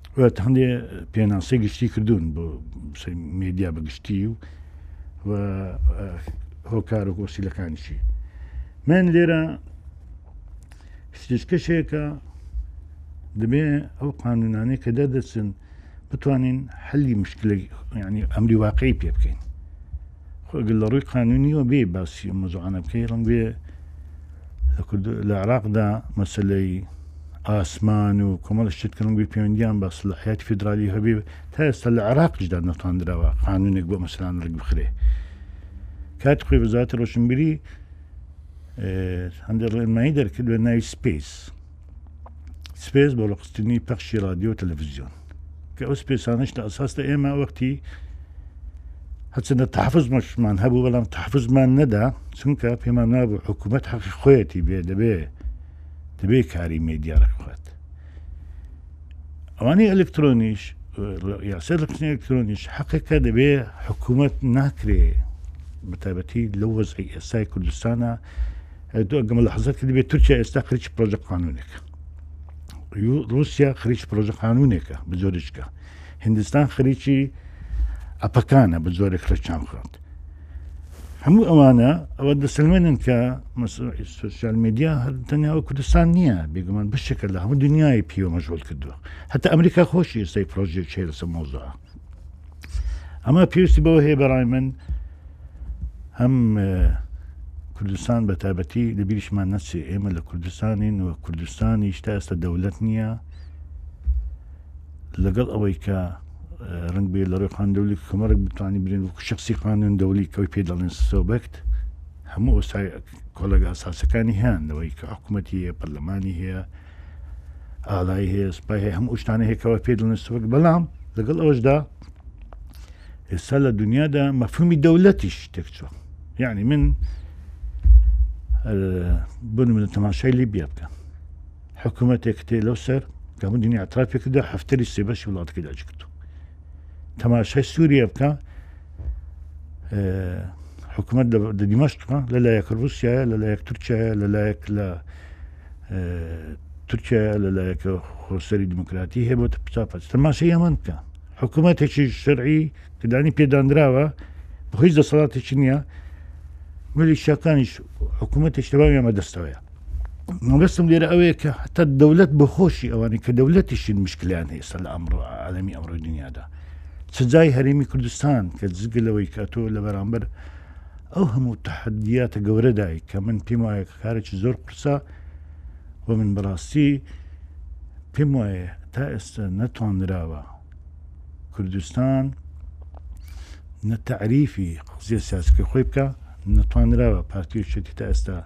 هەندێ پێناسەی گشتی کردوون بۆ مێدیا بە گشتی و و هۆکار و گۆسیلەکانیشی من لێرە شتشکەشێکە دەبێ ئەو قانونانەی کە دەردەچن بتوانین حلی مشکلی ینی ئەمری واقعی پێ بکەین خۆ ئەگەر لە ڕووی قانونیەوە بێ باسی ئەو مەزوعانە بکەی ڕەنگێ لە کورد لە عراقدا مەسلەی ئاسمان و کۆمەڵ شتێت کە ڕەنگی پەیوەندیان بە سلحیاتی فیدرالی هەبێ تا ئێستا لە عراقیشدا نەتواندراوە قانونێک بۆ مەسلان ڕگ بخرێ کات خۆی بەزات ڕۆشنبیری هەندێک ڕێنمایی دەرکرد بە ناوی سپیس سپێس بۆ ڕقستنی پەخشی رادیۆ تەلەڤزیۆن کە ئەو سپێسانش لە ئەساستە ئێمە وەختی هەچەندە تحفز مەشمان هەبوو بەڵام تحفزمان نەدا چونکە پێمان نابوو حکوومەت حەقی خۆیەتی بێ دەبێ دەبێ کاری مێدیا ڕخوات ئەوانەی ئەلکترۆنیش یاسە ڕقنی ئەلکترۆنیش حەقەکە دەبێ حکوومەت ناکرێ بەتابەتی لەو وەزعی ئێستای کوردستانە تۆ گەمە لە حەزت کە دەبێت تورکیا ئێستا خریچ پرۆژە قانونێکە رووسیا خریچ پرۆژە قانونێکە بزۆریشکە هندستان خریچی ئەپەکانە بە زۆرێک لە چام خوند هەموو ئەوانە ئەوە دەسلمێنن کە سوسیال میدیا هەر تەنیاوە کوردستان نییە بێگومان بشێکە لە هەموو دنیای پیوە مەژۆل کردووە هەتا ئەمریکا خۆشی ئێستای پرۆژێک چێ لەسە مۆزە ئەمە پێویستی بەوە هەیە بەڕای من هەم کوردستان بە تابەتی لە بیریشمان نەچێ ئێمە لە کوردستانین و کوردستانی شتا ئێستا دەولەت نییە لەگەڵ ئەوەی کە ڕنگ بێ لە ڕێ خاندەولی کۆمەرەك بتوانانی برێن و شخصی خانن دەولی کەوی پێ دەڵێن سۆبەکت هەموو ئۆسای کۆلەگە ئەساسەکانی هەیەەوەی کە حکوومەتتی هەیە پەرلەمانی هەیە ئالای هەیە سپای هەیە هەموو شتانە هێکەوە پێ دڵنە سوک بەڵام لەگەڵ ئەوەشدا ئێستا لە دنیادا مەفهومی دەولەتیش تێک چوە یعنی من بن من تەماشای لیبیا بکە حکوومەتێک کتێ لەو سەر کەمو دنیا ئەترافێکدا هەفتەری سێبەشی وڵاتەکەدا کرد تەماشای سووریە بکە حکوومەت لە دیمەشتە لە لایەک رووسایە لە لایەک تورکایە لە لایەک لە تورکیا لە لایەکە خۆسەری دیموکراتی هەیە بۆ پتاپەت تەماشە یەمان بکە حکوومەتێکی شەرعی کردانی پێدانراوە بەهۆی دەسەڵاتێکی نییە ملی شەکانیش حکوومەتێک شتەباویانمە دەستەوەە مەبەستم لێرە ئەوەیە کە حتا دەولەت بە خۆشی ئەوانی کە دەولەتیشین مشکلیان هەیە سەر لە ئەمڕۆ عالمی ئەمڕۆی دنیادا چجای هەرێمی کوردستان کە جگە لەوەی کە تۆ لە بەرامبەر ئەو هەموو تحدیاتە گەورەدای کە من پێم وایە کە کارێکی زۆر قرسە و من بەڕاستی پێم وایە تا ئێستا نەتوانراوە کوردستان نە تعریفی قزیە سیاسەکە خۆی بکە نەتوانراوە پارتیشێتی تا ئێستا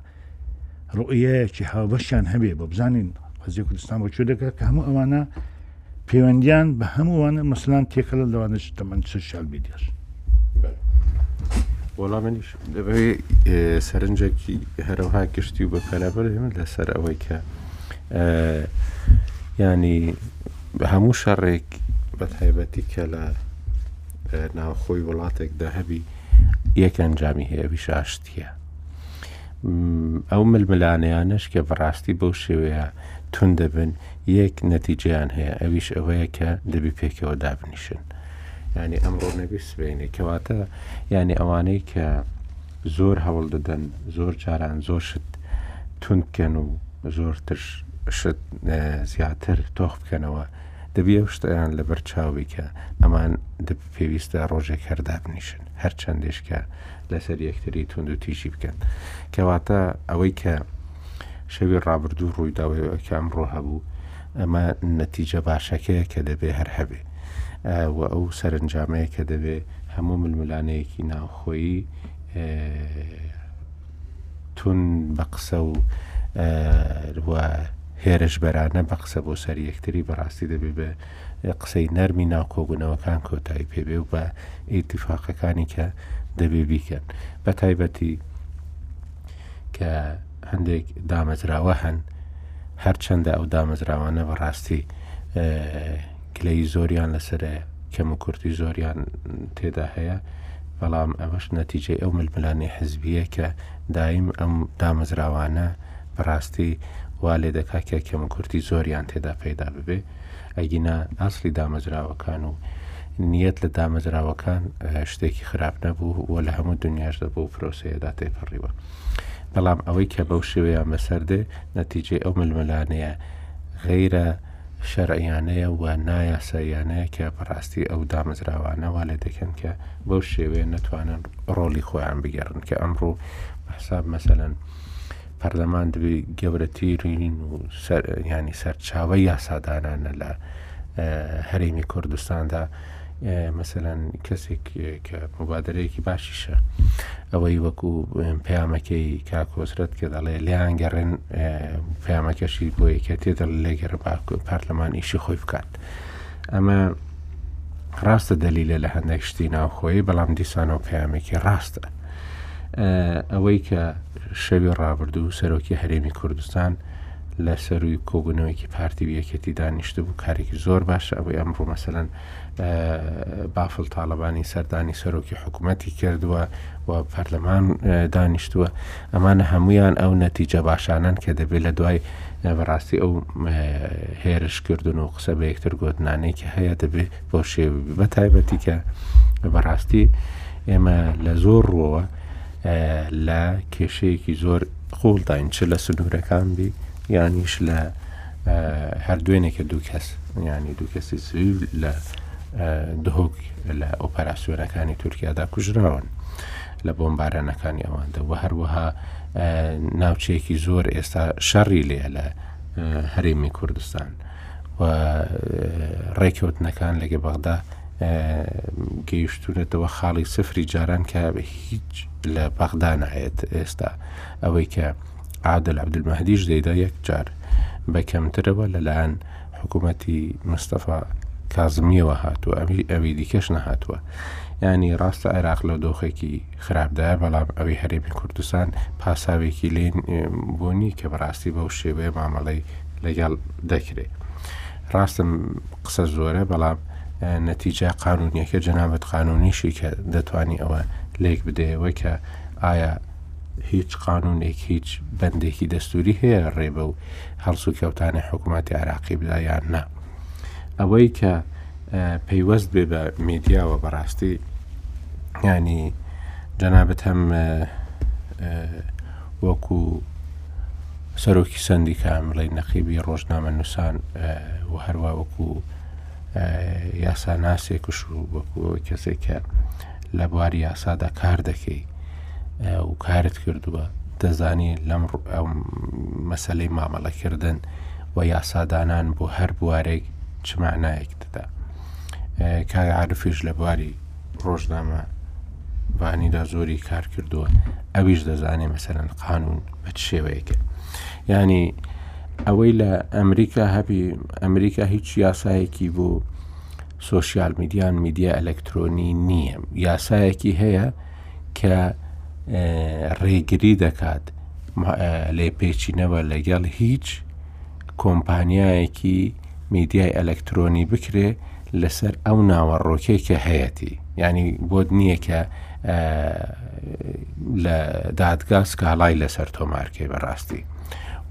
ڕوئەیەکی هاوبەشیان هەبێ بۆ بزانین قەزیە کوردستان بۆ کوێ دەکات کە هەموو ئەوانە پەیوەندیان بە هەمووانە مەسلان تێکەڵە لەوانش تەمەند سوسیال بیدێش وەڵامەنیش دەبێ سەرنجێکی هەرەوها گشتی و بە پەرەبەر من لەسەر ئەوەی کە ینی هەموو شەڕێک بە تایبەتی کە لە ناوخۆی وڵاتێکدا هەبی یەک ئەنجامی هەیە بیشاشت تورکیا. ئەو ململانێیانەش کە بەڕاستی بەو شێوەیە تون دەبن یەک نەتیجیان هەیە ئەویش ئەوەیە کە دەبی پێکەوە دابنیشن ینی ئەمڕۆ نەبی سبینێ کەواتە ینی ئەوانەی کە زۆر هەوڵ دەدەن زۆر جاران زۆر شت تونکەن و زۆر تر شت زیاتر تۆخ بکەنەوە دەبی ئەو شتیان لە بەرچاوی کە ئەمان پێویستە ڕۆژێک هەردا بنیشن هەرچەندێشکە لەسەر یەکتری توندوتیژی بکەن کەواتە ئەوەی کە شەوی ڕابردوو ڕوویداوەکە ئەمڕۆ هەبوو ئەمە نەتیجە باشەکەیە کە دەبێ هەر هەبێ و ئەو سەرنجامەیە کە دەبێ هەموو ململانەیەکی ناوخۆیی تون بە قسە و هێرش بەرانە بە قسە بۆ سەر یەکتری بەڕاستی دەبێ بە قسەی نەرمی ناو کۆبوونەوەکان کۆتایی پێبێ و بە ئیتیفاقەکانی کە دەبێ بیکەن بە تایبەتی کە هەندێک دامەزراوە هەن هەرچەندە ئەو دامەزراوانە بەڕاستی کلەی زۆریان لەسرە کەم و کورتی زۆریان تێدا هەیە بەڵام ئەوەش نەتیجەی ئەو ململانی حزبیە کە دایم ئەم دامەزراوانە بەڕاستی وا لێ دەکا کە کەم و کورتی زۆریان تێدا پەیدا ببێ ئەگینا ئاسڵی دامەزراوەکان و نیەت لە دامەزراوەکان شتێکی خراپ نەبوو و لە هەموو دنیاش دەبوو پرۆسەیەدا تێپەڕیوە بەڵام ئەوەی کە بەو شێوەیان بەسەردێ نەتیجەی ئەو ململانەیە غیرە شەرعیانەیە و نایاساییانەیە کە بەڕاستی ئەو دامەزراوانەوە لە دەکەن کە بەو شێوەیە نەتوانن ڕۆڵی خۆیان بگەڕن کە ئەمڕۆ حساب مەسەەن پەرلەمان دەبێ گەورەتیرین و ینی سەرچاوە یاسادانانە لە هەرێمی کوردستاندا مەسەەن کەسێک کە مبادرەیەکی باشیشە ئەوەی وەکو پامەکەی کاکۆسرەت کە دەڵێ لیان گەڕێن پامەکەشی بۆ یەکێتی دەڵ لێگەرە باکو پارلەمان ئیشی خۆی بکات ئەمە ڕاستە دەلیلە لە هەندێک شتی ناوخۆی بەڵام دیسانەوە پامێکی ڕاستە. ئەوەی کە شەوی ڕابردوو سەرۆکی هەرێمی کوردستان لە سەروی کۆبوونەوەیکی پارتی و یەکێتی دانیشت بوو کارێکی زۆر باشە ئەوەی ئەمڕۆ مەسەن بافل تاالبانی سەردانی سەرۆکی حکوومەتی کردووە و پەرلەمان دانیشتووە ئەمانە هەمویان ئەو نەتیجە باشانن کە دەبێت لە دوای بەڕاستی ئەو هێرشکردن و قسە بە یەکتر گۆتنانێکی هەیە دەبێت بۆ شێوی بە تایبەتی کە بەڕاستی ئێمە لە زۆر ڕوەوە لە کێشەیەکی زۆر قوڵداین چ لە سنوورەکان بی یانیش لە هەردوێنێکە دوو کەس ینی دوو کەسی سوی لە دهۆک لە ئۆپەراسسیۆنەکانی تورکیادا کوژراون لە بۆمبارانەکانی ئەواندا و هەروەها ناوچەیەکی زۆر ئێستا شەڕی لێ لە هەرێمی کوردستان. و ڕێککەوتنەکان لەگە بەغدا گەیشتونەتەوە خاڵی سفری جاران کە هیچ لە بەغدا نایەت ئێستا ئەوەی کە عادل عبدمەهدیش دەیدا یەک جار بە کەمترەوە لەلایەن حکوومەتی مستەفا کازمیەوە هاتووە ئەوی ئەوی دیکەش نەهاتووە ینی ڕاستە عێراق لە دۆخێکی خراپدایە بەڵام ئەوی هەرێمی کوردستان پاساوێکی لێ بۆ نی کە بەڕاستی بەو شێوەیە مامەڵەی لەگەڵ دەکرێت ڕاستم قسە زۆرە بەڵام نەتیجا قانونیەکە جەنابەت قانونیشی کە دەتوانی ئەوە لێک بدەیەوە کە ئایا هیچ قانونێک هیچ بەندێکی دەستوری هەیە ڕێبە و هەڵسو کەوتانی حکوومەتی عراقی بدایان نا. ئەوەی کە پەیوەست بێ بە میدیاوە بەڕاستی ینی جەنابەت هەم وەکو سەرۆکی سندیکا مڵی نەقیبی ڕۆژنامە نووسان و هەروە وەکو یاساناسێکش و وەکو کەسێک کە لە بواری یاسادا کار دەکەی و کارت کردووە دەزانی لەم مەسلەی مامەڵەکردن و یاسادانان بۆ هەر بوارێک چ معنایەک دەدا کاگە عاعرفیش لە بواری ڕۆژنامە بانیدا زۆری کار کردووە ئەویش دەزانێ مەسەرەن قانون بە شێوەیەکە ینی ئەوەی لە ئەمریکا هەبی ئەمریکا هیچ یاسایەکی بۆ سوۆسیال میدیان میدیا ئەلەکترۆنی نییە یاسایەکی هەیە کە ڕێگری دەکات لێپێچینەوە لەگەڵ هیچ کۆمپانیایەکی میدیای ئەلەکترۆنی بکرێ لەسەر ئەو ناوەڕۆکێک کە هەیەتی ینی بۆت نییە کە لە دادگا سکاڵای لەسەر تۆمارکەی بەڕاستی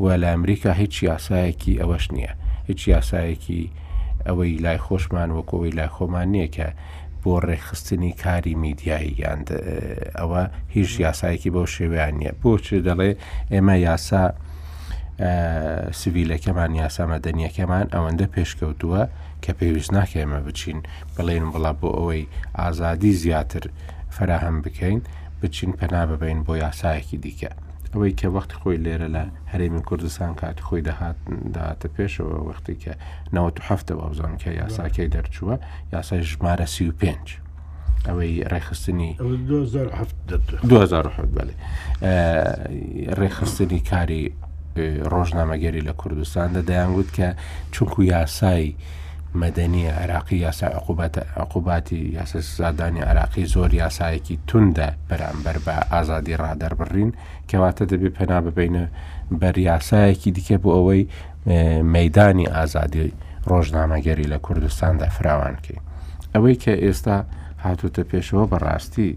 و لە ئەمریکا هیچ یاسایەکی ئەوەش نییە هیچ یاسایەکی ئەوەی لای خۆشمان وەکەوەی لای خۆمان نییە کە بۆ ڕێکخستنی کاری میدیایی یان ئەوە هیچ یاسایەکی بەو شێویان نییە بۆچ دەڵێ ئێمە یاسا سڤیلەکەمان یاسا مەدەنیەکەمان ئەوەندە پێشکەوتووە کە پێویست ناکەێمە بچین بڵێن وڵا بۆ ئەوەی ئازادی زیاتر فراهەم بکەین بچین پەنا ببین بۆ یاسایەکی دیکە ئەوەی کە وەخت خۆی لێرە لە هەرێمی کوردستان کات خۆی دەهات داهاتە پێشەوە وەختێکە نەوە هەفتەوە ئەوزان کە یاساکەی دەرچووە یاسای ژمارە سی و پێنج ئەوەی ڕێخستنی ڕێخستنی کاری ڕۆژنامەگەری لە کوردستاندا دەیانگوت کە چونکو یاسای مەدەنی عراقی یاسا عقوباتی یاسا سزادانی عراقی زۆر یاسایەکی توندا بەرامبەر بە ئازادی ڕادەربڕین کەواتە دەبێت پێنا ببینە بەر یاسایەکی دیکە بۆ ئەوەی مەیدانی ئازادی ڕۆژنامەگەری لە کوردستاندا فراوان کەی ئەوەی کە ئێستا هاتوتە پێشەوە بەڕاستی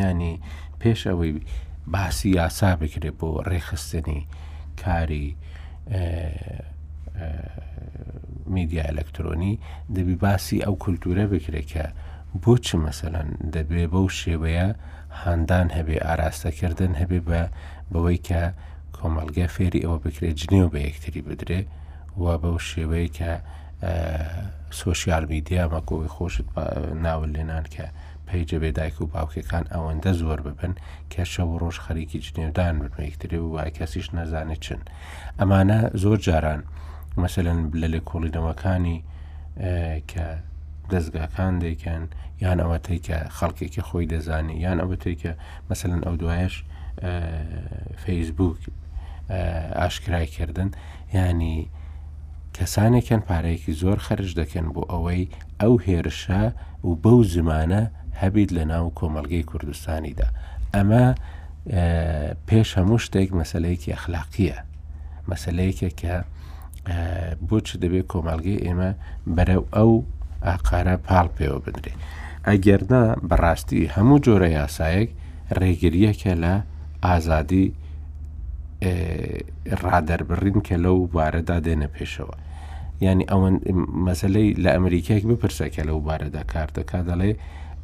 ینی پێش ئەوەی باسی یاسا بکرێت بۆ ڕێخستنی کاری میدیا ئەلکترۆنی دەبی باسی ئەو کولتورە بکرێت کە بۆچ مەسەەن دەبێ بەو شێوەیە هاندان هەبێ ئاراستەکردن هەبێ بە بەوەی کە کۆمەڵگە فێری ئەوە بکرێت جنێو بە یەکتری بدرێ و بەو شێوەیە کە سوۆسیال میدیا مەکۆی خۆشت ناول لێنان کە پەیجە بێ دایک و باوکەکان ئەوەندە زۆر ببن کە شەو ڕۆژ خەریکی جنێودان بن یەکتری و وای کەسیش نەزانێت چن ئەمانە زۆر جاران مەسەن لە لێ کۆڵینەوەکانی کە دەستگاکان دەیکەن یان ئەوەتەی کە خەڵکێکی خۆی دەزانانی یان ئەوەتەی کە مەسەلەن ئەو دوایەش فەیسبووک ئاشکرای کردن ینی کەسانێکیان پارەیەکی زۆر خەرش دەکەن بۆ ئەوەی ئەو هێرشە و بەو زمانە هەبیت لە ناو کۆمەلگەی کوردستانیدا ئەمە پێش هەموو شتێک مەسلەیەکی ئەخلاقیە مەسلەیەکێک کە بۆچ دەبێت کۆمەلگەی ئێمە بەرەو ئەو ئاقارە پاڵ پێوە بدرێت ئەگەرنا بەڕاستی هەموو جۆرە یاسایەک ڕێگریەکە لە ئازادی ڕادەربڕین کە لەو بارەدا دێنە پێشەوە ینی ئەوەن مەسلەی لە ئەمریکایەک بپرسە کە لەو بارەدا کار دەکات دەڵێ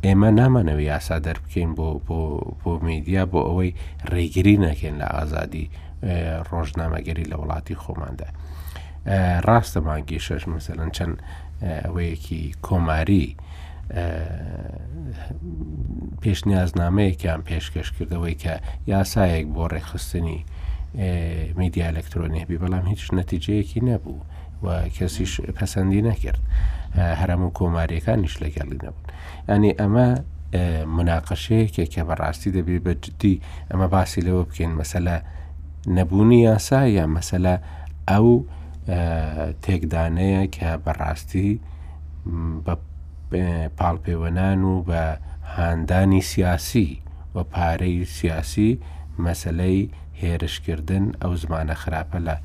ئێمە نامانەوە یاسا دەربکەین بۆ بۆ بۆ میدیا بۆ ئەوەی ڕێگری ناکەین لە ئازادی ڕۆژنامەگەری لە وڵاتی خۆماندا ڕاستە مانگی شەش مەسەلەن چەند ئەوەیەکی کۆماری پێشنیازنامەیەکیان پێشکەشکردەوەی کە یاسایەک بۆ ڕێخستنی میدیا ئەلکترۆنیبی بەڵام هیچ نەتیجەیەکی نەبوو و کەسیش پەسەندی نەکرد هەرم و کۆماریەکانیش لەگەڵی نەبوون ئەنی ئەمە مناقەشەیەکێک کە بەڕاستی دەبێت دی ئەمە باسی لەوە بکەین مەسەلا نەبوونی یاسا یا مەسەلا ئەو تێکدانەیە کە بەڕاستی بە پاڵپێوەنان و بە هاندانی سیاسی و پارەی سیاسی مەسلەی هێرشکردن ئەو زمانە خراپە لە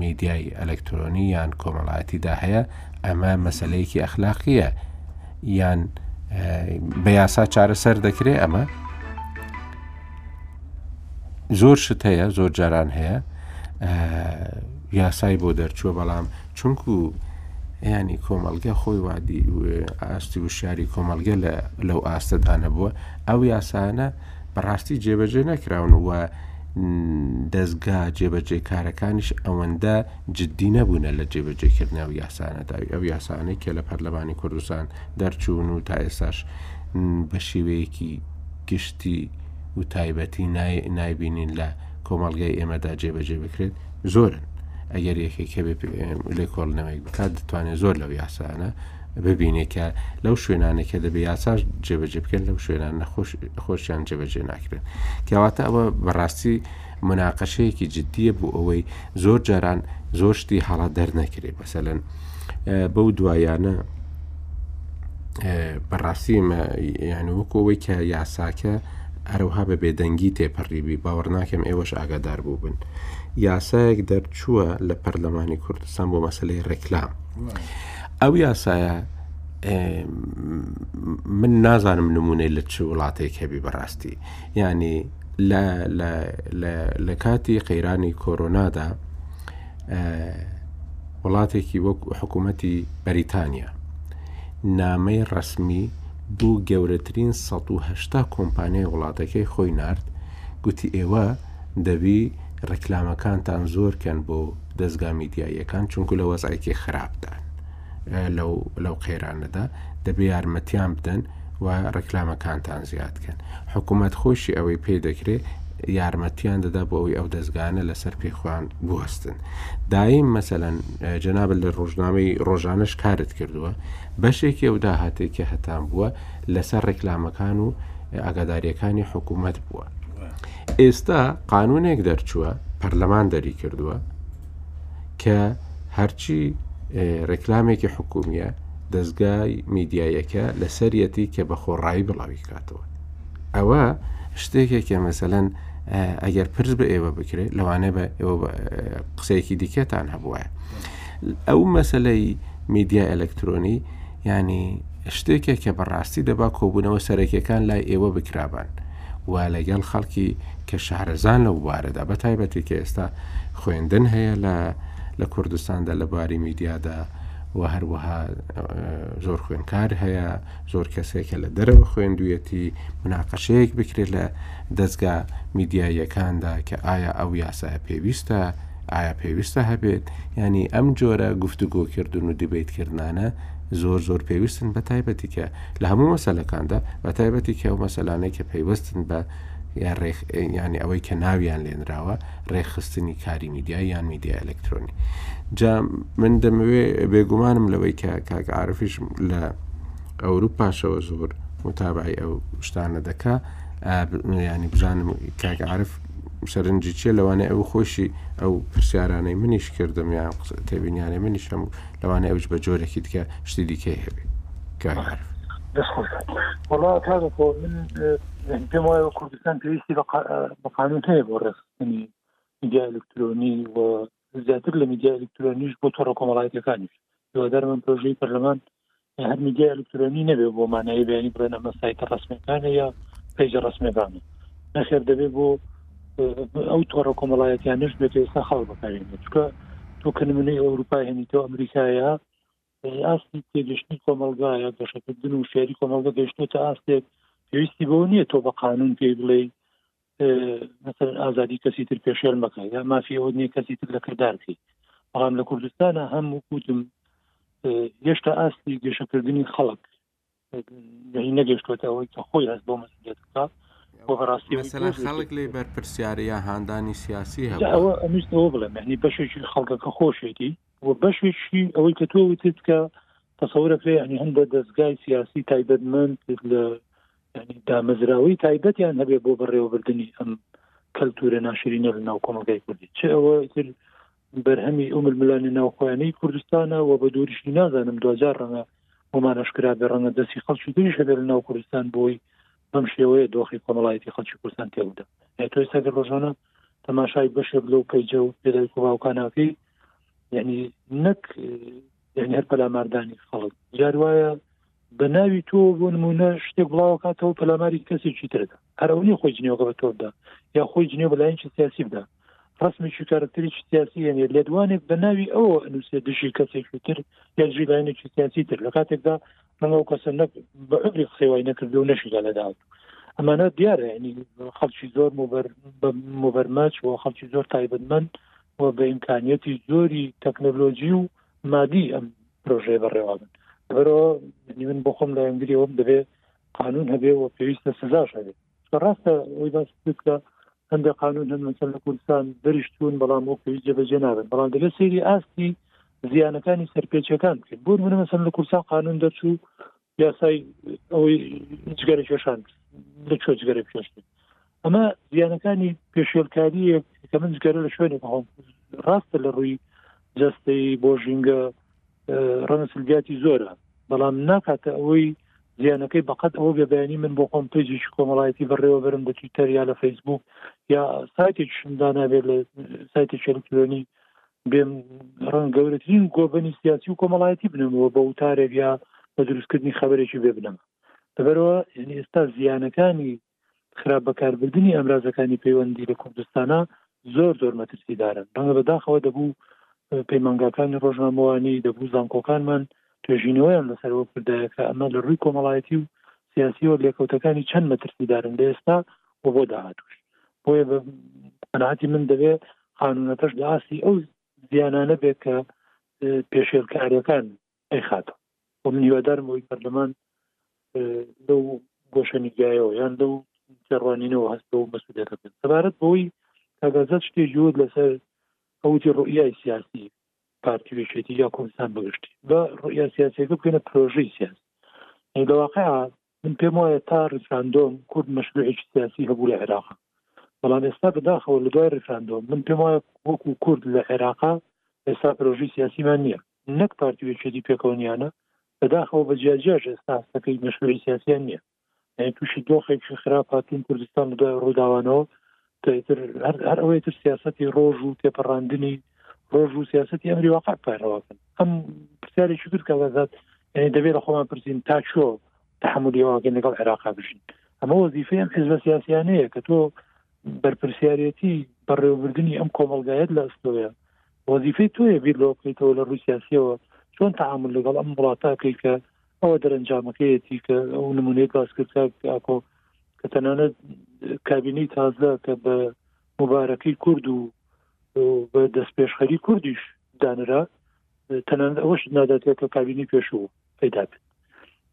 میدیای ئەلکترۆنی یان کۆمەڵاتیدا هەیە ئەمە مەسلەیەکی ئەخلاقیە یان بە یاسا چارەسەر دەکرێت ئەمە زۆر شت هەیە زۆر جاران هەیە یاسای بۆ دەرچووە بەڵام چونکو ینی کۆمەلگە خۆی وادی ئاستی و شاری کۆمەلگە لە لەو ئاستەدانە بووە ئەو یاسانە بەڕاستی جێبەجێ نەکراون وە دەستگا جێبەجێ کارەکانیش ئەوەندە جدی نەبوونە لە جێبەجێکردنی ئەو یاسا نەتەوەیی، ئەو یاسانەی کە لە پەرلەمانی کوردستان دەرچوون و تا ئێستاش بە شێوەیەکی گشتی و تایبەتی نایبینین لە کۆمەڵگای ئێمەدا جێبەجێ بکرێت زۆرن ئەگەر یەکێک هەبێ لێ کۆڵنەوەی بکات دەتوانێت زۆر لەو یاسانە ببینێت کە لەو شوێنانێکە دەبێ یاساش جێبەجێ بکەن لەو شوێنان نەخۆش خۆشیان جێبەجێ ناکرێن کەواتە ئەوە بەڕاستی مناقەشەیەکی جدیە بۆ ئەوەی زۆر جاران زۆر شتی هەڵە دەرنەکرێ مەسەەن بەو دوایانە بەڕاستی یان وەکەوەی کە یاساکە هەروها بە بێدەنگی تێپەڕیبی باوەڕ ناکەم ئێوەش ئاگادار بوو بن یاسایەک دەرچووە لە پەرلەمانی کوردستان بۆ مەسلەی ڕێکلام ئەو یاسایە من نازانم نمونەی لە چ وڵاتێک هەبی بەڕاستی ینی لە کاتی قەیرانی کۆرۆنادا وڵاتێکی وەک حکوومەتی بەریتانیا نامەی ڕسمی دوو گەورەترین 1970 کۆمپانیای وڵاتەکەی خۆی نرد گوتی ئێوە دەبی ڕێکلامەکانتان زۆرکەن بۆ دەستگا میدیاییەکان چونکو لە وەزایکی خراپدان لەو قەیرانەدا دەبێ یارمەتیان بدەن و ڕێکلامەکانتان زیاد بکەن حکوومەت خۆشی ئەوەی پێ دەکرێ یارمەتیان دەدا بۆ ئەوی ئەو دەستگانە لەسەر پێخوان بوەستن دایم مەسەەن جەناب لە ڕۆژنامەی ڕۆژانش کارت کردووە بەشێکی ئەو داهاتێکی هەتان بووە لەسەر ڕێکلامەکان و ئاگاداریەکانی حکوومەت بووە ئێستا قانونێک دەرچووە پەرلەمان دەری کردووە کە هەرچی ڕێکلامێکی حکومیە دەستگای میدیایەکە لەسەرەتی کە بە خۆڕایی بڵاوی کاتەوە ئەوە شتێکێکە مەسەەن ئەگەر پرس بە ئێوە بکرێت لەوانێ بە قسەیەکی دیکەتان هەبووە ئەو مەسلەی میدیا ئەلەکترۆنی یانی شتێکە کە بەڕاستی دەبا کۆبوونەوە سەرەکیەکان لای ئێوە بکرابان و لەگەڵ خەڵکی کە شارەزان لە وبارەدا بە تایبەتی کە ئێستا خوێندن هەیە لە لە کوردستاندا لە باری میدیادا و هەروەها زۆر خوێنکار هەیە زۆر کەسێکە لە دەرەوە خوێندویەتی مناقەشەیەک بکرێت لە دەستگا میدیاییەکاندا کە ئایا ئەو یاسایە پێویستە ئایا پێویستە هەبێت؟ یانی ئەم جۆرە گفتوگۆ کردن و دیبەیت کردنانە زۆر زۆر پێویستن بە تایبەتی کە لە هەموو مەسەلەکاندا بە تایبەتی کە و مەسەلانەی کە پەیوەستن بە ینی ئەوەی کە ناویان لێنراوە ڕێکخستنی کاری میدیا یان میدیا ئەلکترۆنی جا من دەمەوێ بێگومانم لەوەی کە کاگەعاعرفیش لە ئەوروپاشەوە زۆر متابعی ئەو شتانە دەکا ینی بژانم کاگەعاعرف سەرنجی چیە لەوانەیە ئەو خۆشی ئەو پرسیارانەی منیش کردم یان تێبینیانەی منیش هەم لەوانەیە ئەوش بە جۆرێکی دیکە شتی دیکەی هەبێ وڵا تاکۆ من پێم وایە کوردستان پێویستی بە قانون هەیە بۆ ڕێستنی میدیا ئەلکترۆنی و زیاتر لە میدیا ئەلکترۆنیش بۆ تۆڕە کۆمەڵایەتەکانیش هیوادارمان پرۆژەی پەرلەمان هەر میدیا ئەلکترۆنی نەبێ بۆ مانایی بیانی بڵێن ئەمە سایتە ڕسمەکانە یا پێجە ڕسمەکانە نەخێر دەبێ بۆ ئەو تۆڕە کۆمەڵایەتیانش بێت ئێستا خاڵ بەکارێنێت چکە تۆ کە نمونەی ئەوروپای هەنیتۆ ئەمریکایە ئاستی تێگەشتنی کۆمەلگایە گەشەکردن و شێری کۆمەلگە گەشتێتە ئاستێک پێویستی بۆ نییە تۆ بە قانون پێی بڵێ مثلەن ئازادی کەسی تر پێشێل مەکە یا مافی ئەوە نیە کەسی تر لە کردار بکەی بەڵام لە کوردستانە هەم وکوتم هێشتا ئاستی گەشەکردنی خەڵک یعنی نەگەشتوەتە ئەوەی کە خۆی هەست بۆ مەسئولیت بکە بۆ بەڕاستی مەسەلا خەڵک لێ بەرپرسیارە یا هاندانی سیاسی یا هەبووە ئەوە ئەمیش ئەوە بڵێم یعنی بەشێکی خەڵکەکە خۆشێتی و بەشێکی ئەوەی کە تۆ وتت کە تەسەورەکرێ یعنی هەندە دەستگای سیاسی تایبەتمەند لە یعنی دامەزراوەی تایبەتیان هەبێ بۆ بەڕێوەبردننی ئەم کەلتورە ناشرینە لە ناو کۆمەلگای کوردی چ ئەوە تر بەرهەمی ئەو ململانە ناوخۆیانەی کوردستانە و بە دووریشی نازانم دوجار ڕەنگە بۆمان ئەشکرا بە ڕەنگە دەستی خەڵکی تریش هەبێ لە ناو کوردستان بۆی بەم شێوەیە دۆخی کۆمەڵایەتی خەڵکی کوردستان تێبدا تۆ سەگە ڕۆژانە تەماشای بەشێک لەو پەیجە و پێدای کوباوکاناکەی یعنی نەک یعنی هەر پەلاماردانی خەڵک جار وایە بە ناوی تۆ بۆ نمونە شتێک بڵاوکاتەوە پەلاماری کەسێکی تردا هەرونی خۆی جنێوگە بە تۆبدا یا خۆی جنێو بەلایەنکی سیاسی بدا ڕسمێکی کارکتریش سیاسی یەنێ لێدوانێک بە ناوی ئەوە نووسێ دژی کەسێکی تر یا دژی لایەنێکی سیاسی تر لە کاتێکدا ڕەنگە و کەسە نەک بە عبری قسەوای نەکردو و نەشیدا لە داوت ئەمانە دیارە ینی خەڵکی زۆر مبەرمەچ و خەڵکی زۆر تایبەتمەند و بە ئیمکانیەتی زۆری تەکنەلۆجی و مادی ئەم پرۆژەیە بەڕێوابن لەبەرەوە من بۆ خۆم لایەنگریەوەم دەبێت قانون هەبێ و پێویستە سزاش هەبێت بەڕاستە ئەوی باس کە هەندە قانون هەن مەسەر لە کوردستان دەریشتون بەڵام بۆ پێویست جێبەجێ نابن بەڵام دەبێت سری ئاستی زیانەکانی سەرپێچەکان بکرد بۆ منە مەسەر لە کوردستان قانون دەرچوو یاسای ئەوەی جگەرە کێشان لە چۆ جگەرە پێشتن ئەمە زیانەکانی پێشێلکاری کە من جگەرە لە شوێنێک هەم ڕاستە لە ڕووی جستەی بۆ ژینگە ڕەنسلگاتی زۆرە بەڵام ناکاتە ئەوەی زیانەکەی بەقەت ئەوە بێبیانی من بۆ خۆم پێجیش کۆمەڵایەتی بەڕێوە برم لە تویتەر یا لە فەیسبوک یا سایتێکشمدا نابێت لە سایتێک ئەلکترۆنی بێم ڕەنگ گەورەترین گۆڤەنی سیاسی و کۆمەڵایەتی بنەمەوە بە وتارێک یا بە دروستکردنی خەبەرێکی بێ بنەمە لەبەرەوە یعنی ئێستا زیانەکانی خراپ بەکاربردننی ئەمرازەکانی پەیوەندی لە کوردستانە زۆر زۆر مەترسیدارن ڕەنگە بەداخەوە دەبوو پەیمانگاکانی ڕۆژنامەوانی دەبوو زانکۆکانمان توێژینەوەیان لەسەرەوە کردایەکە ئەمە لە ڕووی کۆمەڵایەتی و سیاسیەوە لێکەوتەکانی چەند مەترسیدارن لە ئێستا و بۆ داهاتوش بۆیە بە قەنعاتی من دەبێت قانونەکەش لە ئاستی ئەو زیانانە بێت کە پێشێلکارەکان ئەیخاتە و من هیوادارم ئەوی پەرلەمان لەو گۆشە میدیایەوە یان لەو تێڕوانینەوە هەست بە و مەسودەکە بن سەبارەت بۆی کاگازات شتێ جوود لەسەر ئەوتی ڕوئای سیاسی پارتیوێشێتی یا کوردستان بەگشتی بە ڕوئیا سیاسەکە بکەنە پرۆژەی سیاسی لەواقع من پێم وایە تا ڕیفراندۆم کورد مەشروعێکی سیاسی هەبوو لە عێراقا بەڵام ئێستا بەداخەوە لە دوای ڕیفراندۆم من پێم وایە وەکو کورد لە عێراقا ئێستا پرۆژی سیاسیمان نییە نەک پارتی وێکێتی پێکەوەنیانە بەداخەوە بە جیاجیاش ئێستا هەستەکەی مەشروعی سیاسیان نییە تووشی دۆخێکی خراپ هاتوون کوردستان لە دوای ڕووداوانەوە تر هەر ئەوەی تر سیاستی ڕۆژ و تێپەڕاندنی ڕۆژ و سیاستی ئەمری واقع پارەوەکەن ئەم پرسیارێکی تر کە بەزات یعنی دەبێت لە خۆمان پرسین تا چۆ تحملیەوەگەن لەگەڵ عێراقا بژین ئەمە وەزیفی ئەم حزبە سیاسیانەیە کە تۆ بەرپرسیارەتی بەڕێوەبردننی ئەم کۆمەلگایەت لە ئەستۆیە وەزیفەی تۆیە بیر لۆکەیتەوە لە ڕووی سیاسیەوە چۆن تعامل لەگەڵ ئەم وڵاتاکەی کە ئەوە دەرەنجامەکەیەتی کە ئەو نمونەی باسکردکات ئاکۆ کە تەنانەت کابینەی تازە کە بە مبارەکەی کورد و بە دەست پێشخەری کوردیش دانرا تەنان ئەوەش ناداتێت کە کابینی پێشوو پەیدا بێت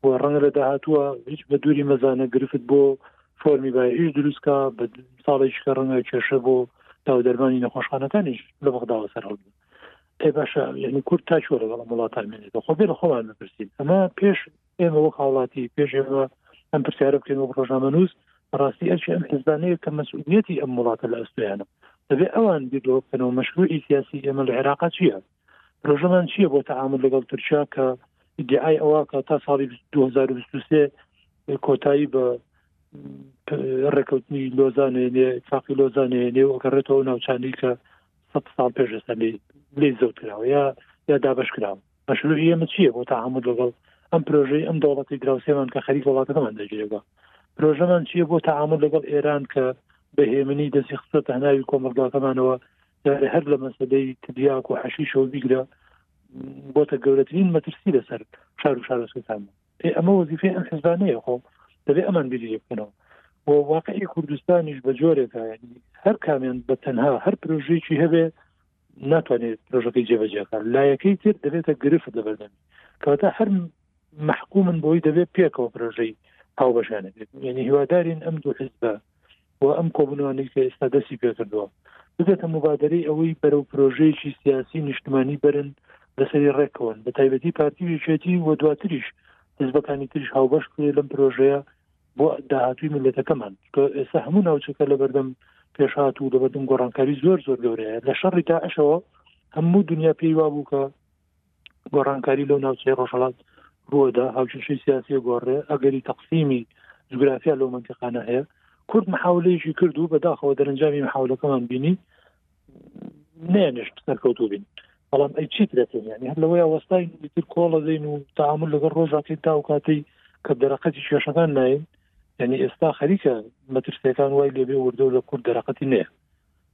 و ڕەنگە لە داهاتووە هیچ بە دووری مەزانە گرفت بۆ فۆرمی بایش دروستکە بە ساڵێککە ڕەنگە کێشە بۆ داودەرمانی نەخۆشخانەکانیش لە بەغداوە سەرهەڵ ئەی باشە یعنی کورد تا چۆرە بەڵام وڵاتان مێنێت خۆ بێ لە خۆمان بپرسین ئەمە پێش ئێمە وەک هاوڵاتی پێش ئێمە ئەم پرسیارە بکەین وەک ڕۆژنامەنووس ڕاستی ئەرچی ئەم حزبانەیە کە مەسئولیەتی ئەم وڵاتە لە ئەستویانە دەبێ ئەوان بیرۆ بکەنەوە مەشروعی سیاسی ئێمە لە عێراقا چییە ڕۆژەمان چییە بۆ تەعامل لەگەڵ تورکیا کە دیعای ئەوە کە تا ساڵی 2023 کۆتایی بە ڕێکەوتنی لۆزانێنێ فاقی لۆزانێنێ و گەڕێتەوە ناوچانی کە سە ساڵ پێش ئێستا لی زەوت کراوە یا یا دابش کراوە مەشروعی ئێمە چییە بۆ تاحمل لەگەڵ ئەم پرۆژەی ئەم دەوڵەتی دراوسێمان کە خەریک وڵاتەکەمان دەگیرێەوە پرۆژەمان چییە بۆ تاحمل لەگەڵ ئێران کە بە هێمنی دەستی خستە تەناوی کۆمەلگاکەمانەوە هەر لە مەسەدەی تدیاک و حەشی شەو بیگرە بۆتە گەورەترین مەترسی لەسەر شار و شارۆسەکان ئێ ئەمە وەزیفەی ئەم حزبانەیە خۆ دەبێ ئەمان بیری لێ بکەنەوە و واقعی کوردستانیش بە جۆرێکە یعنی هەر کامیان بە تەنها هەر پرۆژێکی هەبێ ناتوانێت پرۆژەکەی جێبەجێکار لایەکەی تر دەبێتە گرفت لە بەردەمی کەواتە هەر مححکومن بۆی دەبێت پێکەوە پرۆژەی هاوبەشانە بێت یعنی هیوادارین ئەم دوو حزبە و ئەم کۆبوونەوانەی کە ئێستا دەستی پێکردووە ببێتە مبادرەی ئەوەی بەرەو پرۆژەیەکی سیاسی نیشتمانی بەرن لەسەری ڕێکەوەن بە تایبەتی پارتی وێچێتی و دواتریش حزبەکانی تریش هاوبەش کرێ لەم پرۆژەیە بۆ داهاتوی ملەتەکەمان ئێستا هەموو ناوچەکە لە بەردەم پێشهات و لەبەردەم گۆڕانکاری زۆر زۆر گەورەیە لە شەڕی داعشەوە هەموو دنیا پێی وابوو کە گۆڕانکاری لەو ناوچەی ڕۆژهڵات ڕووەدا هاوکێشەی سیاسی گۆڕێ ئەگەری تەقسیمی جوگرافیا لەو منتیقانە هەیە کورد محاولەیەکی کرد و بەداخەوە دەرەنجامی محاولەکەمان بینی نێنشت سەرکەوتو بین بەڵام ئەی چی دەکەین یعنی هەر لەوەیە وەستای تر کۆڵە دەین و تعامل لەگەڵ ڕۆژاتی تا و کاتەی کە دەرەقەتی کێشەکان ناین یعنی ئێستا خەریکە مەترسیەکان وای لێبێ وردە لە کورد دەرەقەتی نێ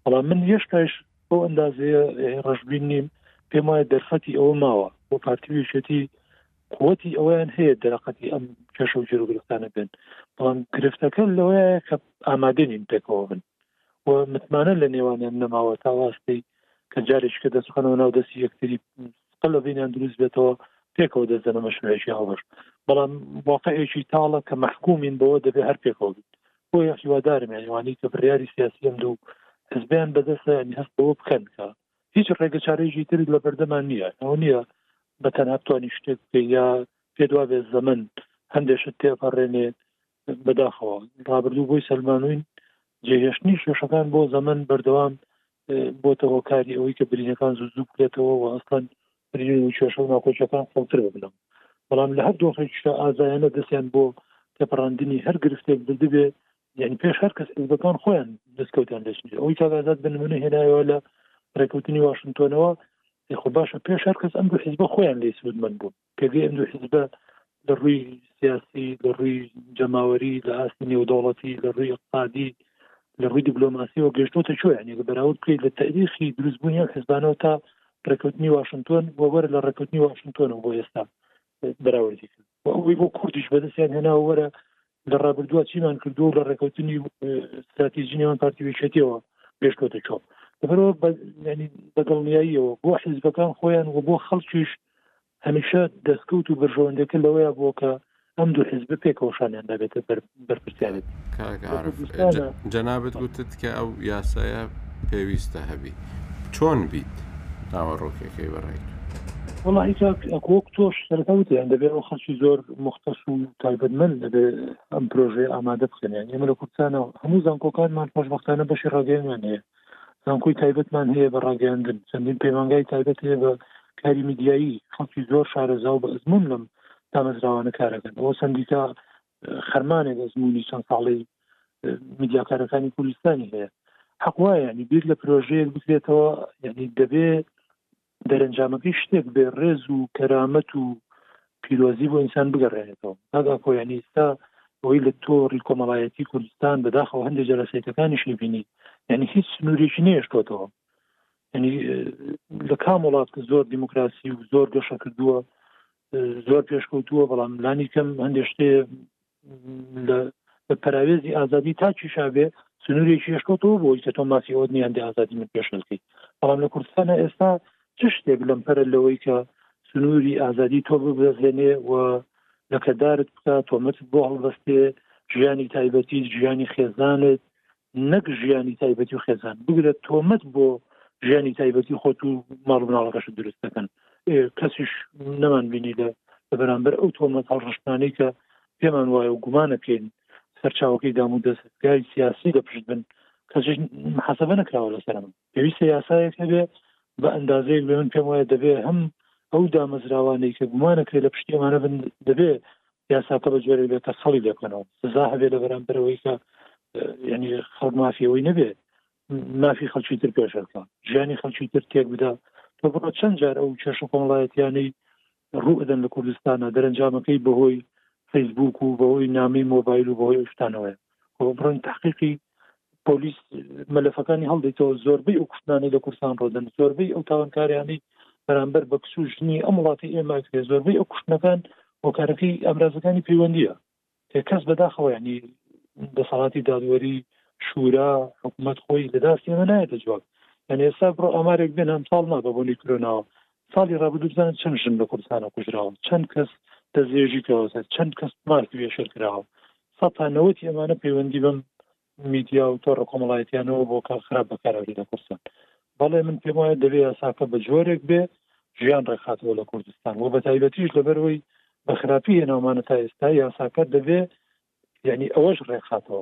بەڵام من هێشتاش بۆ ئەندازەیە ڕژبین نیم پێم وایە دەرفەتی ئەوە ماوە بۆ پارتی ویشێتی قوتی ئەویان هەیە دەرەقەتی ئەم کێشە و جێروگرفتانە بن بەڵام گرفتەکە لەوەیە کە ئامادە نین پێکەوە بن و متمانە لە نێوانیان نەماوە تاواستی کە جارێککە دەستخەنەوە ناو دەستی یەکتری قەلە بینیان دروست بێتەوە پێکەوە دەزەنەمە شوێکی هەڵبش بەڵام واقعێکی تاڵە کە مححکومین بەوە دەبێ هەر پێکەوە بن بۆیە هیوادارم یانی وانەی کە بڕیاری سیاسی ئەم دوو حزبیان بەدەستە ینی هەست بەوە بکەن کە هیچ ڕێگە چارێژی تر لە بەردەمان نییە ئەوە نییە بە تەنها بتانی شتێک بکەی یا پێ دوا بێ زەمن هەندێشت تێپەڕێنێ بەداخەوە ڕابردوو بۆی سلمانوین جێهێشتنی شێشەکان بۆ زەمن بەردەوام بۆتە هۆکاری ئەوەی کە برینەکان زوو زوو بکرێتەوە و ئەسڵەن برین و کێشە و ناکۆکیەکان خەڵتر ببنەوە بەڵام لە هەر دۆخێکیشدا ئازایانە دەستیان بۆ تێپەڕاندنی هەر گرفتێک بردبێ یعنی پێش هەر کەس حزبەکان خۆیان دەستکەوتیان لەسنج ئەوی کاگازات بە نمونە هێنایەوە لە ڕێکوتنی واشنگتۆنەوە خۆ باشە پێش هەر کەس ئەم دوو حزبە خۆیان لێ سوودمەند بوون پێگەی ئەم دوو حیزبە لە ڕووی سیاسی لە ڕووی جەماوەری لە ئاستی نێودەوڵەتی لە ڕووی قادی لە ڕووی دیبلۆماسیەوە گەشتۆتە چۆ یعنی لە بەراورد بکەیت لە تاریخی دروستبوونی ئەم حزبانەوە تا ڕێکوتنی واشنگتۆن وەوەر لە ڕێکوتنی واشنگتۆنەوە بۆ ئێستا بەراوردی کرد ئەوەی بۆ کوردیش بەدەستیان هێناوە وەرە لە ڕابردووە چیمان کردو لە ڕێکوتنی استراتیژی نێوان پارتی ویشێتیەوە پێشکەوتە چۆ بەرەوە ینی بەدڵنیاییەوە بۆ حیزبەکان خۆیان و بۆ خەڵکیش هەمیشە دەستکەوت و بەرژەوەندەکە لەوەیە بۆ کە ئەم دوو حزب پێکەوەشانیان دەبێتە بەرپرسیارێت جەنابەت گوتت کە ئەو یاسایە پێویستە هەبی چۆن بیت ناوەڕۆکەکەی بەڕێت وڵی کاک ئەکۆک تۆش سەرکەوتیان دەبێت و خەڵکی زۆر مختص و تایبەتمەند دەبێ ئەم پرۆژەیە ئامادە بکەن یان ئێمە لە کوردستانەوە هەموو زانکۆکانمان خۆشببختانە بەشی ڕاگەیانمان هەیە زانکۆی تایبەتمان هەیە بە ڕاگەیاندن چەندین پەیمانگای تایبەت هەیە بە کاری میدیایی خەڵکی زۆر شارەزا و بە ئەزمون لەم دامەزراوانە کارەکەن بۆ سندیکا خەرمانێک ئەزمموی چەند ساڵی میدیاکارەکانی کوردستانی هەیە حەقواە ینی بیر لە پرۆژەیەک بکرێتەوە یعنی دەبێ دەرەنجامەکەی شتێک بێ ڕێز و کەرامەت و پیرۆزی بۆ ئینسان بگەڕێنێتەوە هەگا کۆیانی ئستا ئەوەی لە تۆڕی کۆمەڵایەتی کوردستان بەداخەوە هەندێک جەرەسەیتەکانی شیبینی یعنی هیچ سنوورێکی نێشتۆتەوە ینی لە کام وڵات کە زۆر دیموکراسی و زۆر گەشە کردووە زۆر پێشکەوتووە بەڵام لانی کەم هەندێک شتێ لە پەراوێزی ئازادی تا کیشابێ سنوورێکی هێشتۆتەوە بۆی کە تۆ ماسی ئەوت نیان دی ئازادی من پێشلکەی بەڵام لە کوردستانە ئێستا چ شتێک لەم پەرە لەوەی کە سنووری ئازادی تۆ ببزێنێ و لەکەدارت بکە تۆمەت بۆ هەڵبەستێ ژیانی تایبەتی ژیانی خێزانت نەک ژیانی تایبەتی و خێزان بگرە تۆمەت بۆ ژیانی تایبەتی خۆت و ماڵ مناڵەکەش دروست دەکەن کەسیش نەمان بینی لە لە بەرامبەر ئەو تۆمەت هەڵڕشتانەی کە پێمان وایە و گومانە پێین سەرچاوەکەی دام و دەستگای سیاسی لە پشت بن کەسیش حەسەبە نەکراوە لەسەرم پێویستە یاسایەک هەبێ بە ئەندازەیەک بێ من پێم وایە دەبێ هەم ئەو دامەزراوانەی کە گومانەکرێت لە پشتێمانە بن دەبێ یاساکە بە جۆرێ بێت کە خەڵی لێ بکەنەوە سزا هەبێ لە بەرامبەرەوەی کە یعنی خەڵک مافی ئەوەی نەبێت مافی خەڵکی تر پێشەکە ژیانی خەڵکی تر تێک بدا تۆ بڕە چەند جار ئەو کێشە کۆمەڵایەتیانەی ڕوو ئەدەن لە کوردستانە دەرەنجامەکەی بەهۆی فەیسبوک و بەهۆی نامی مۆبایل و بەهۆی شتانەوەی بڕۆین تحقیقی پۆلیس مەلەفەکانی هەڵدەیتەوە زۆربەی ئەو کوشتنانی لە کوردستان ڕۆدن زۆربەی ئەو تاوانکاریانی بەرامبەر بە کس و ژنی ئەم وڵاتی ئێمە کرێ زۆربەی ئەو کوشتنەکان هۆکارەکەی ئەمرازەکانی پەیوەندیە کەس بەداخەوە ینی دەسەڵاتی دادوەری شورا حکوومەت خۆی لەداستێمە نایێتە جواب یعنی ئێستا بڕۆ ئامارێک بێن ئەم ساڵ نابە بۆنی کرۆناوە ساڵی ڕابردوو بزانن چەند ژن لە کوردستانە کوژراوە چەند کەس دەستێژی پێوەسەر چەند کەس ماست وێشێر کراوە سە تا نەوەتی ئەمانە پەیوەندی بم میدیا و تۆڕە کۆمەڵایەتیانەوە بۆ کە خراپ بەکارەوەی لە کوردستان بەڵێ من پێم وایە دەبێ یاساکە بە جۆرێک بێ ژیان ڕێکخاتەوە لە کوردستان و بە تایبەتیش لەبەرەوەی بە خراپی هێناومانە تا ئێستا یاساکە دەبێ یعنی ئەوەش ڕێکخاتەوە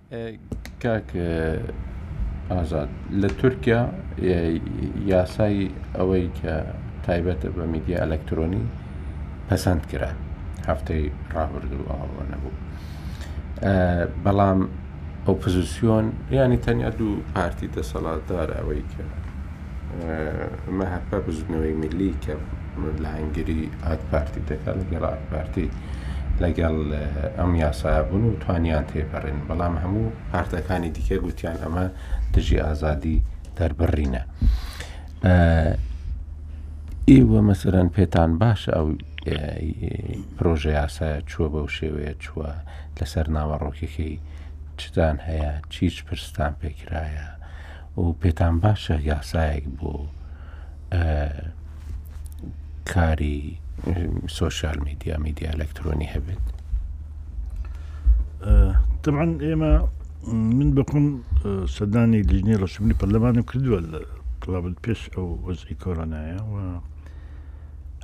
کاک ئازاد لە تورکیا یاسای ئەوەی کە تایبەتە بە میدیا ئەلەکترۆنی پەسەند کرا هەفتەی ڕابردوو ئەوە نەبوو بەڵام ئۆپزیسیۆن ینی تەنیا دوو پارتی دەسەڵاتدار ئەوەی کە مەهەپە بزوتنەوەی میللی کە لە هەنگری ئاکپارتی دەکات لەگەڵ ئاکپارتی لەگەڵ ئەم یاسا بوون و توانیان تێپەڕێن بەڵام هەموو پارتەکانی دیکە گوتیان ئەمە دژی ئازادی دەربڕینە ئێوە مەسەرەن پێتان باش ئەو پرۆژە یاسا چووە بەو شێوەیە چووە لەسەر ناوەڕۆکەکەی چتان هەیە چیچ پرستان پێکرایە و پێتان باشە یاسایەک بۆ کاری سوۆسیال میدیا میدیا ئەلکترۆنی هەبێت طبعاً ئێمە من بەخۆم سەدانی لیژنی ڕسملی پەرلەمانم کردووە لە قلابن پێش ئەو وەزی کۆرۆنایە و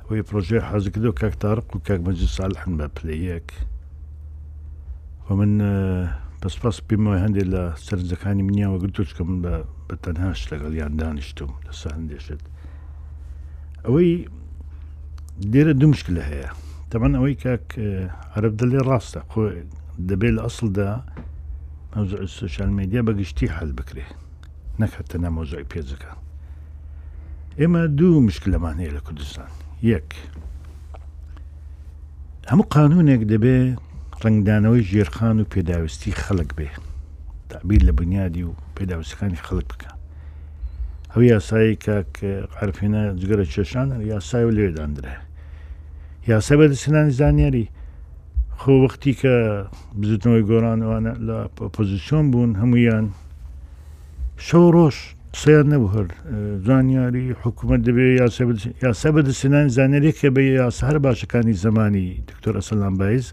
ئەوەی پرۆژێ حەزکردو کاک تارق و کاک مەجی ساالحن بە پلەیەک و من بە سپاس پێم وای هەندێک لە سەرنجەکانی منیان وەگرتو چکە من بە بە تەنهاش لەگەڵ یان دانیشتم لەسە هەندێشت ئەوەی لێرە دوو مشکلە هەیە تەمەەن ئەوەی کاک عرب دەلێ ڕاستە خۆ دەبێت لە ئەسڵدا سوشال میدیا بەگشتی حل بکرێ نەک هەر تەنها مەوزوعی پێجەکە ئێمە دوو مشکلەمان هەیە لە کوردستان یەک هەموو قانونێک دەبێ ڕنگدانەوەی ژێرخان و پێداویستی خەڵک بێ تعبیر لە بنیادی و پێداویستەکانی خەڵک بکە ئەو یاسایی کە عرفینە جگەرە کێشان یاسای و لێداندرا یاسا بەدەستێنانی زانیاری خۆ وەختی کە بزوتنەوەی گۆرانەوانە لە پۆزیسیۆن بوون هەمویان شەو ڕۆژ قسەیان نەبوو هەر زانیاری حکوومەت دەبێ یاسا بەدەستێنان زانانێکە بە یاسا هەر باشەکانی زمانی دکتۆر ئەسەلام بایز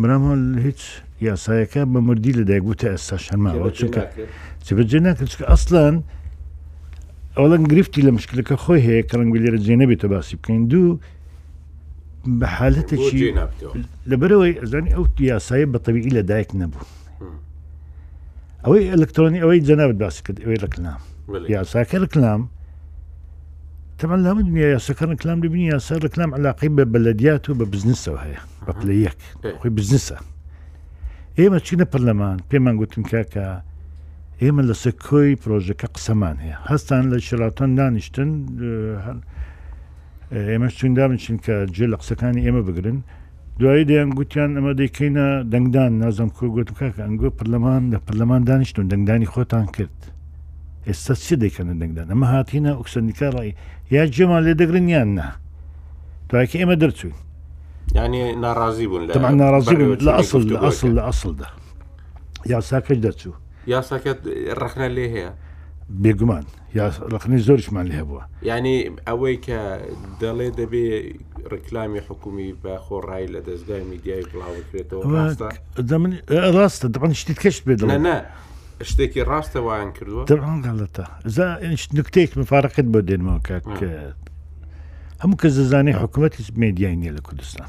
برامان هیچ یاسایەکە بە مردی لە دایک بوو تا ئێستا شەماوە چونکە جبەجێ ناکرد چکە ئەسلان ئەوڵەن گرفتی لە مشکلەکە خۆی هەیە کە ڕنگ لێرە جێ نەبێتە باسی بکەین دوو بە حالەتێکی لەبەرەوەی ئەزانی ئەو یاسایە بە تەویی لە دایک نەبوو ئەوەی ئەلکترۆنی ئەوەی جەنابەت باسی کرد ئەوەی ڕکلام یاساکە ڕکلام تەمە لە هەموو دنیا یاسەکە ڕکلام دەبینی یاسا ڕکلام علاقی بە بەلەدیات و بە بزنسەوە هەیە بە پلە یەک خۆی بزنسە ئێمە چینە پەرلەمان پێمان گوتن کاکە ئێمە لەسەر کۆی پرۆژەکە قسەمان هەیە هەستان لە شراتۆن دانیشتن ئێمە چوین دابنچین کە جێ لە قسەکانی ئێمە بگرن دوایی دەیان گوتیان ئەمە دەیکەینە دەنگدان نازم کۆ گوتم کاکە ئەنگۆ پەرلەمان لە پەرلەمان دانیشتون دەنگدانی خۆتان کرد ئێستا چی دەکەنە دەنگدان ئەمە هاتینە ئۆکسندیکا ڕای یا جێمان لێ دەگرن یان نا دوایکە ئێمە دەرچوین ینی ناڕازی بوون لە ناڕازی لە ئەسل لە ئەسل لە ئەسلدا یاساکەش دەرچوو یاساکە ڕخنە لێ هەیە بێگومان یا ڕقنەی زۆرشمان لێ هەبووە. یانی ئەوەی کە دەڵێ دەبێ ڕکلامی حکومی بە خۆڕایی لە دەستگای میدیایی بڵاوکرێتەوە ڕاستە ڕاستە دەبن شتی کەشت بێت لەە شتێکی ڕاستە وایان کردووە دەڵێتە زا نکتێک مفاارەکەت بۆ دێنمەوە کاک هەموو کە زەزانانی حکوومەتی مێدیای نیە لە کوردستان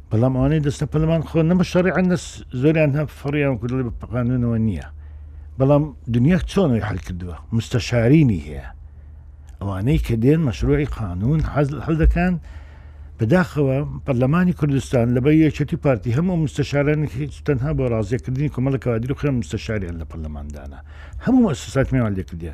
بەڵام ئەوانەی دەستە پەلمان خۆ نەمە شەڕیان نەس زۆریان هە فڕیان کورد لە پقانونەوە نییە بەڵام دنیا چۆنەوەی حل کردووە مستەشارینی هەیە ئەوانەی کە دێن مەشروعی قانون حەزل هەل دەکەن بەداخەوە پەرلەمانی کوردستان لەبەر یەکێتی پارتی هەموو مستەشارانی هیچ تەنها بۆ ڕازیەکردنی کۆمەڵە کەوادری خۆیان مستەشاریان لە پەرلەماندانە هەموو ئەسسات میوان لێکردە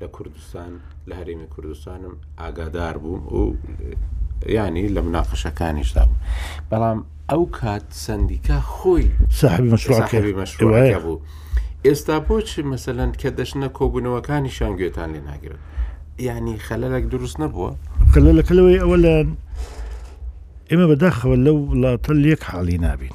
لە کوردستان لە هەرێمی کوردستانم ئاگادار بووم و ینی لە مناقەشەکانیشدا بوو بەڵام ئەو کات سندیکا خۆی ساحبی مەشروعەکەی مەشروعەکە بوو ئێستا بۆچی مەسەلەن کە دەشنە کۆبوونەوەکانی شانگوێتان لێ ناگرن ینی خەلەلێک دروست نەبووە خەلەلەکە لەوەی ئەوە لە ئێمە بەداخەوە لەو وڵاتە لێک حاڵی نابین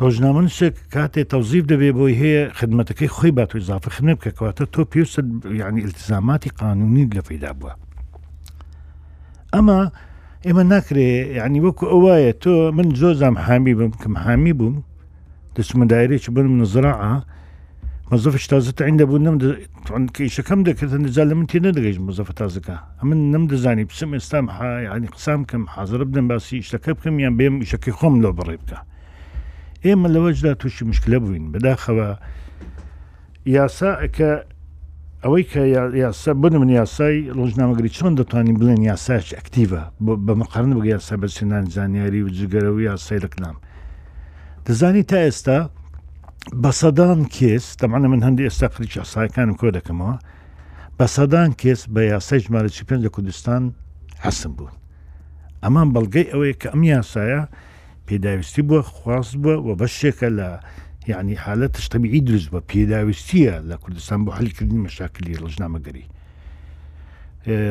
ڕۆژنامەنوسێک کاتێ تەوزیف دەبێ بۆی هەیە خدمەتەکەی خۆی بات و اضافە خدمەت بکە کەواتە تۆ پێویستت یعنی التزاماتی قانونی لە پەیدا بووە ئەمە ئێمە ناکرێ یعنی وەکو ئەوەیە تۆ من زۆزام حامی بم کەم حامی بووم دەچمە دایرێکی بن منزراعە مەزەفش تازە عندە بوو نم کەیشەکەم دەکرد نزا لە من تێ نەدەگەیش مزەفە تازەکە ئەمن نم دەزانی بچم ئێستام حیانی قسام کەم حاضرە بدەم باسی شتەکە بکەم یان بێم شەکەی خۆم لۆ بڕێ بکە ئێمە لەوەجدا تووشی مشکلە بووین بەداخەوە یاسا کە ئەوەی کە یاسا بن من یاسای ڕۆژنامەگری چۆن دەتوانین بڵێن یاساش ئەکتیڤە بە مەقارن بگە یاسا بەچێنان زانیاری و جگەرە و یاسای لەکنام دەزانی تا ئێستا بە سەدان کێس دەمانە من هەندی ئێستا قریچ ئەسایەکانم کۆ دەکەمەوە بە سەدان کێس بە یاسای ژمارە چی پێ لە کوردستان حەسم بوون ئەمان بەڵگەی ئەوەیە کە ئەم یاسایە پێداویستی بووە خواست بووە و بەشێکە لە یعنی حالە تشتەبیعی دروست بە پێداویستیە لە کوردستان بۆ حلکردنی مەشاکلی ڕژنامەگەری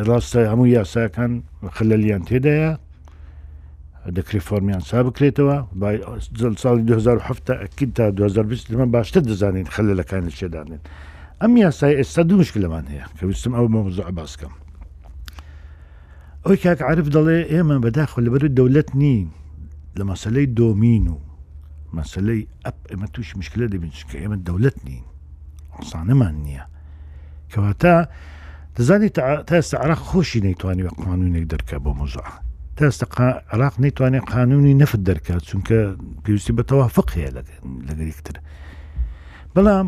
ڕاستە هەموو یاساکان خلەلیان تێدایە دەکری فۆرمیان سا بکرێتەوە جل ساڵی 2007 ئەکید تا 2020 لەمە باشتر دەزانین خەلە لەکانی شێدانێن ئەم یاسای ئێستا دوو مشکلەمان هەیە کە ویستم ئەو مەوزوع باسکەم ئەوەی کاک عرف دەڵێ ئێمە بەداخۆ لەبەر دەولەت نین لە مەسلەی دۆمین و مەسلەی ئەپ ئێمە تووش مشکلە دەبین چکە ئێمە دەولەت نین ئەسانەمان نییە کەواتە دەزانی تا ئێستا عراق خۆشی نەیتوانانی وە قانونێک دەرکە بۆ مۆزا تا ئێستا عراق نەیتوانێت قانونی نەفت دەرکات چونکە پێویستی بە تەوافق هەیە لەگەر یەکتر بەڵام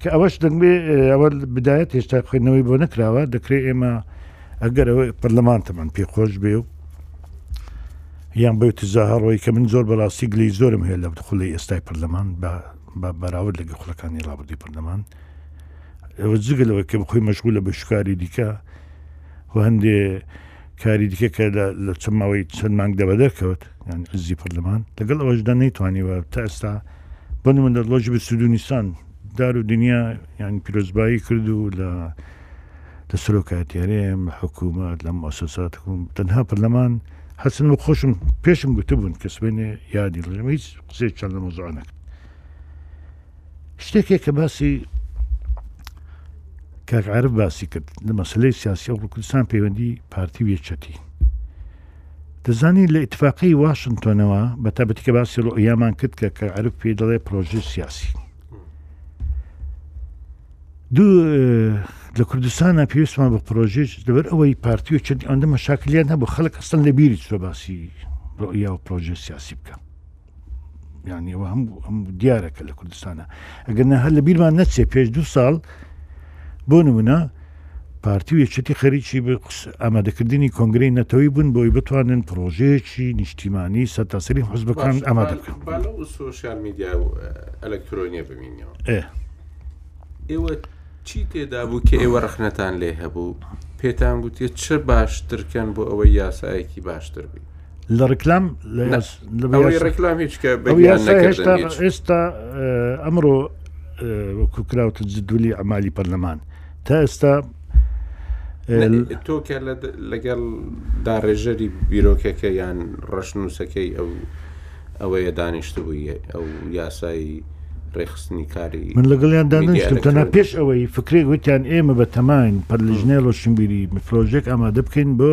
کە ئەوەش دەنگێ ئەوە بدایەت هێشتا خوێندنەوەی بۆ نەکراوە دەکرێت ئێمە ئەگەر ئەوە پەرلەمانتەمان پێ خۆش بێ و یان بە تزا هەڕۆی کە من زۆر بەڕاستی گلی زۆرم هەیە لە خولی ئێستای پەرلەمان بە بەراورد لەگە خولەکانی ڕابردی پەرلەمان ئەوە جگە لەوە کە بخۆی مەشغول لە بەشکاری دیکە و هەندێ کاری دیکە کە لە چەماوەی چەند مانگ دەبە دەرکەوت یان عزی پەرلەمان لەگەڵ ئەوەشدا نەیتوانیوە تا ئێستا بۆ نمەندە لۆژ بە سودونیستان دار و دنیا یان پیرۆزبایی کرد و لە لە سرۆکاتیارێم لە حکوومەت لە مۆسەسات کوم تەنها پەرلەمان هەسن و خۆشم پێشم گوتبوون کە سبێنێ یادی لەژم هیچ قسێ چەند لە مۆزۆ نەکرد شتێکێ کە باسی کاک عرب باسی کرد لە مەسلەی سیاسی ئەو کوردستان پەیوەندی پارتی و یەکەتی دەزانی لە ئیتفاقی واشنتۆنەوە بە تابەتی کە باسی ڕۆیامان کرد کە کە عرب پێ دەڵێ پرۆژی سیاسی دوو لە کوردستانە پێویستمان بە پرۆژێش لەبەر ئەوەی پارتی و چەند ئەندە مەشاکلیان هەبوو خەڵک ئەستن لە بیری چۆ باسی ڕۆیا و پرۆژێ سیاسی بکەم یعنی ئەوە هەم هەم دیارەکە لە کوردستانە ئەگەرنا هەر لە بیرمان نەچێ پێش دو ساڵ بۆ نمونە پارتی و یەکێتی خەریکی ئامادەکردنی کۆنگری نەتەوەی بوون بۆی بتوانن پرۆژەیەکی نیشتیمانی سەرتاسەری حزبەکان ئامادە بکەن سوسیال میدیا و ئەلکترۆنیە ببینەوە ئێوە چی تێدا بوو کە ئێوە ڕخنەتان لێ هەبوو پێتان گوتێ چ باشترکەن بۆ ئەوەی یاسایەکی باشتر بووی لە ڕکلام ڕکلام هیچ ئێستا ئەمڕۆ وەکوکراوتە جدولی ئەمالی پەرلەمان تا ئێستا تۆکە لەگەڵ داڕێژەری بیرۆکەکە یان ڕەشنووسەکەی ئەو ئەوەیە دانیشتبوویە ئەو یاسایی ڕێخستنی کاری من لەگەڵیان دانیشتم تەنا پێش ئەوەی فکرێک وتیان ئێمە بە تەماین پەرلیژنێ ڕۆشنبیری مفرۆژێک ئامادە بکەین بۆ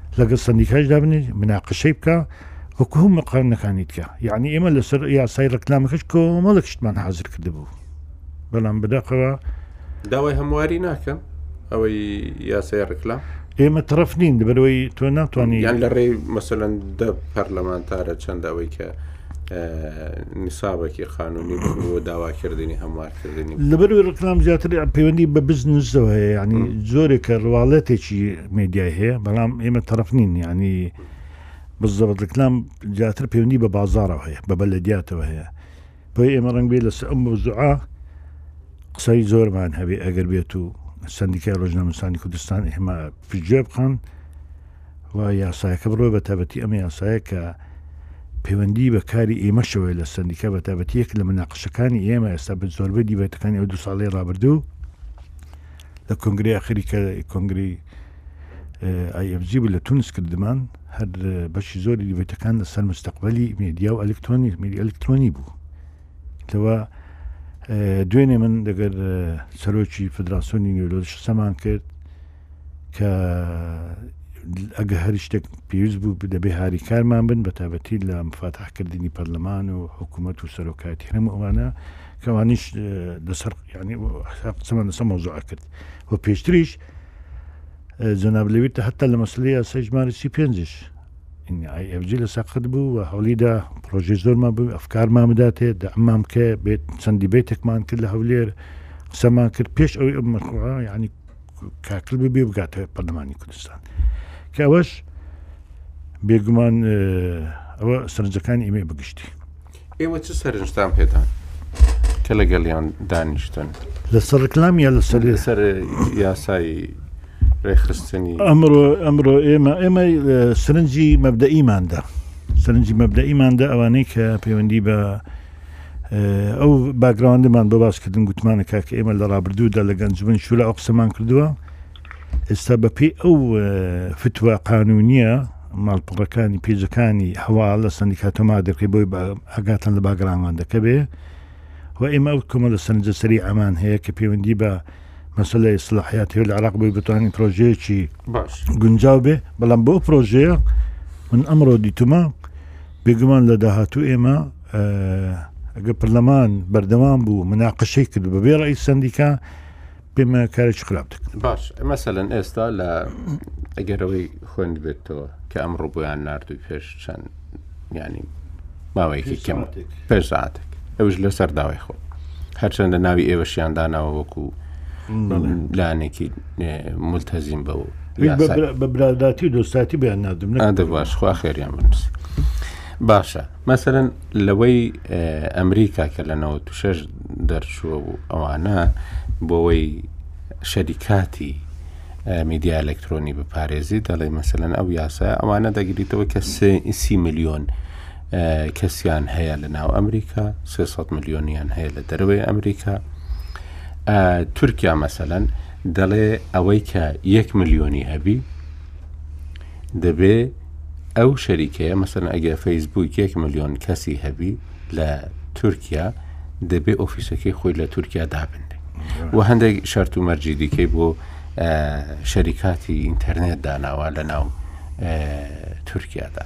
لەگەڵ سندیکاش دابنێ مناقشەی بکە وەکو هەم مقارنەکانی دیکە یعنی ئێمە لەسەر یاسای ڕکلامەکەش کۆمەڵک شتمان حاضر کردبوو بەڵام بەداقەوە داوای هەمواری ناکەم ئەوەی یاسای ڕکلا ئێمە تەرەف نین دەبەرەوەی تۆ ناتوانانی یان لە ڕێی مەسەەن دە پەرلەمانتارە چەندەوەی کە نیسابەکی قانونی بۆ داواکردنی هەموارکردنی لەبەروی ڕکلام زیاتر پەیوەندی بە بزنسەوە هەیە ینی زۆرێکە ڕواڵەتێکی مێدیای هەیە بەڵام ئێمە تەرف نین ینی بزەوە ڕکلام زیاتر پەیوەندی بە بازارەوە هەیە بە بەلەدیاتەوە هەیە بۆ ئێمە ڕەنگێ لەس ئەم مۆزوعە قسەی زۆرمان هەبێ ئەگەر بێت و سندیکای ڕۆژنامەسانی کوردستان ئێمە پژێ بخان و یاسایەکە بڕۆ بە تابەتی ئەم یاسایە کە پەیوەندی بە کاری ئێمەشەوەی لە سندیکا بە تابەتی یەک لە مناقشەکانی ئێمە ئێستا بە زۆربەی دیبێتەکانی ئەو دو ساڵی ڕابردوو لە کۆنگری ئەخری کە کۆنگری ئایFG بوو لە تونس کردمان هەر بەشی زۆری دیبێتەکان لەسەر مستەقبلی مدیا و ئەلکترۆنی میدی ئەلکترۆنی بوو کەەوە دوێنێ من دەگەر سەرۆکی فدراسۆنی نیۆلۆژ قسەمان کرد کە ئەگە هەر شتێک پێویست بوو دەبێ هاریکارمان بن بە تابەتی لە مفاتحکردنی پەرلەمان و حکوومەت و سەرۆکاتی هەموو ئەوانە کەوانیش لەسەر ینی قسەمان لەسەر مۆزوع کرد و پێشتریش جەناب لەویت هەتا لە مەسلی سەژمارسی پێنجش ئەفجی لە سەقت بوو و هەولیدا پرۆژێ زۆرمان بوو ئەفکارمان بداتێ دەمام کە بێت چەندی بێتێکمان کرد لە هەولێر قسەمان کرد پێش ئەوی ئەم مەخوڕ ینی کاکل ببێ بگاتە پەرلەمانی کوردستان کە ئەوەش بێگومان ئەوە سەرنجەکانی ئێمە بگشتی ئێوە چ سەرنجتان پێتان کە لەگەڵیان دانیشتن لەسەر ڕکلام یا لەسەر لەسەر یاسایی ڕێخستنی ئەمڕۆ ئەمڕۆ ئێمە ئێمە سرنجی مەبدەئیماندا سرنجی مەبدەئیماندا ئەوانەی کە پەیوەندی بە ئەو باگراوندمان بە باسکردن گوتمانە کاک ئێمە لە ڕابردوودا لە گەنجبن شولا ئەو قسەمان کردووە ئێستا بەپی ئەو فتووە قانونیە ماڵپڕەکانی پێجەکانی هەوا لە سندیکاتۆما دەکەی بۆی ئەگاتان لە باگرامان دەکەبێ و ئێمە ئەو کۆمە لە سنجە سەری ئەمان هەیە کە پەیوەندی بە مەسلە ئیسلاحیاتی و لە عراق بۆی بتوانین پرۆژەیەکی گونجاو بێ بەڵام بۆ پرۆژەیە من ئەمڕۆ دیتومە بێگومان لە داهاتوو ئێمە ئەگە پەرلەمان بەردەوام بوو مناقشەی کرد بەبێ ڕێی سندیکا پێمە کارێکی خراپ دەکە باش مەسەەن ئێستا لە ئەگەرەوەی خوێند بێتەوە کە ئەم ڕوبیان نردوی پێش چەند ینی ماوەیەکی کەم پێش ساعتێک ئەوش لەسەر داوای خۆ هەرچەندە ناوی ئێوەشیانداناوە وەکو لانێکی ملتەزیم بە و بە براداتی و دۆستاتی بیان نادم باش خوا خێریان بنووسی باشە مەسەرەن لەوەی ئەمریکا کە لە 96 دەرچووە و ئەوانە بۆەوەی شەریکاتی میدیا ئەلکترۆنی بپارێزی دەڵێ مەسەن ئەو یاسا ئەوانە دەگریتەوە کە سی میلیۆن کەسیان هەیە لە ناو ئەمریکا سێ سەد ملیۆنیان هەیە لە دەرەوەی ئەمریکا ئە تورکیا مەسەلەن دەڵێ ئەوەی کە یەک ملیۆنی هەبی دەبێ ئەو شەریکەیە مەسەن ئەگە فەیسبوک یەک ملیۆن کەسی هەبی لە تورکیا دەبێ ئۆفیسەکەی خۆی لە تورکیا دابنێ و هەندێک شەرت و مەرجی دیکەی بۆ ئە، شەریکاتی ئینتەرنێت داناوە لە ناو ئە، تورکیادا.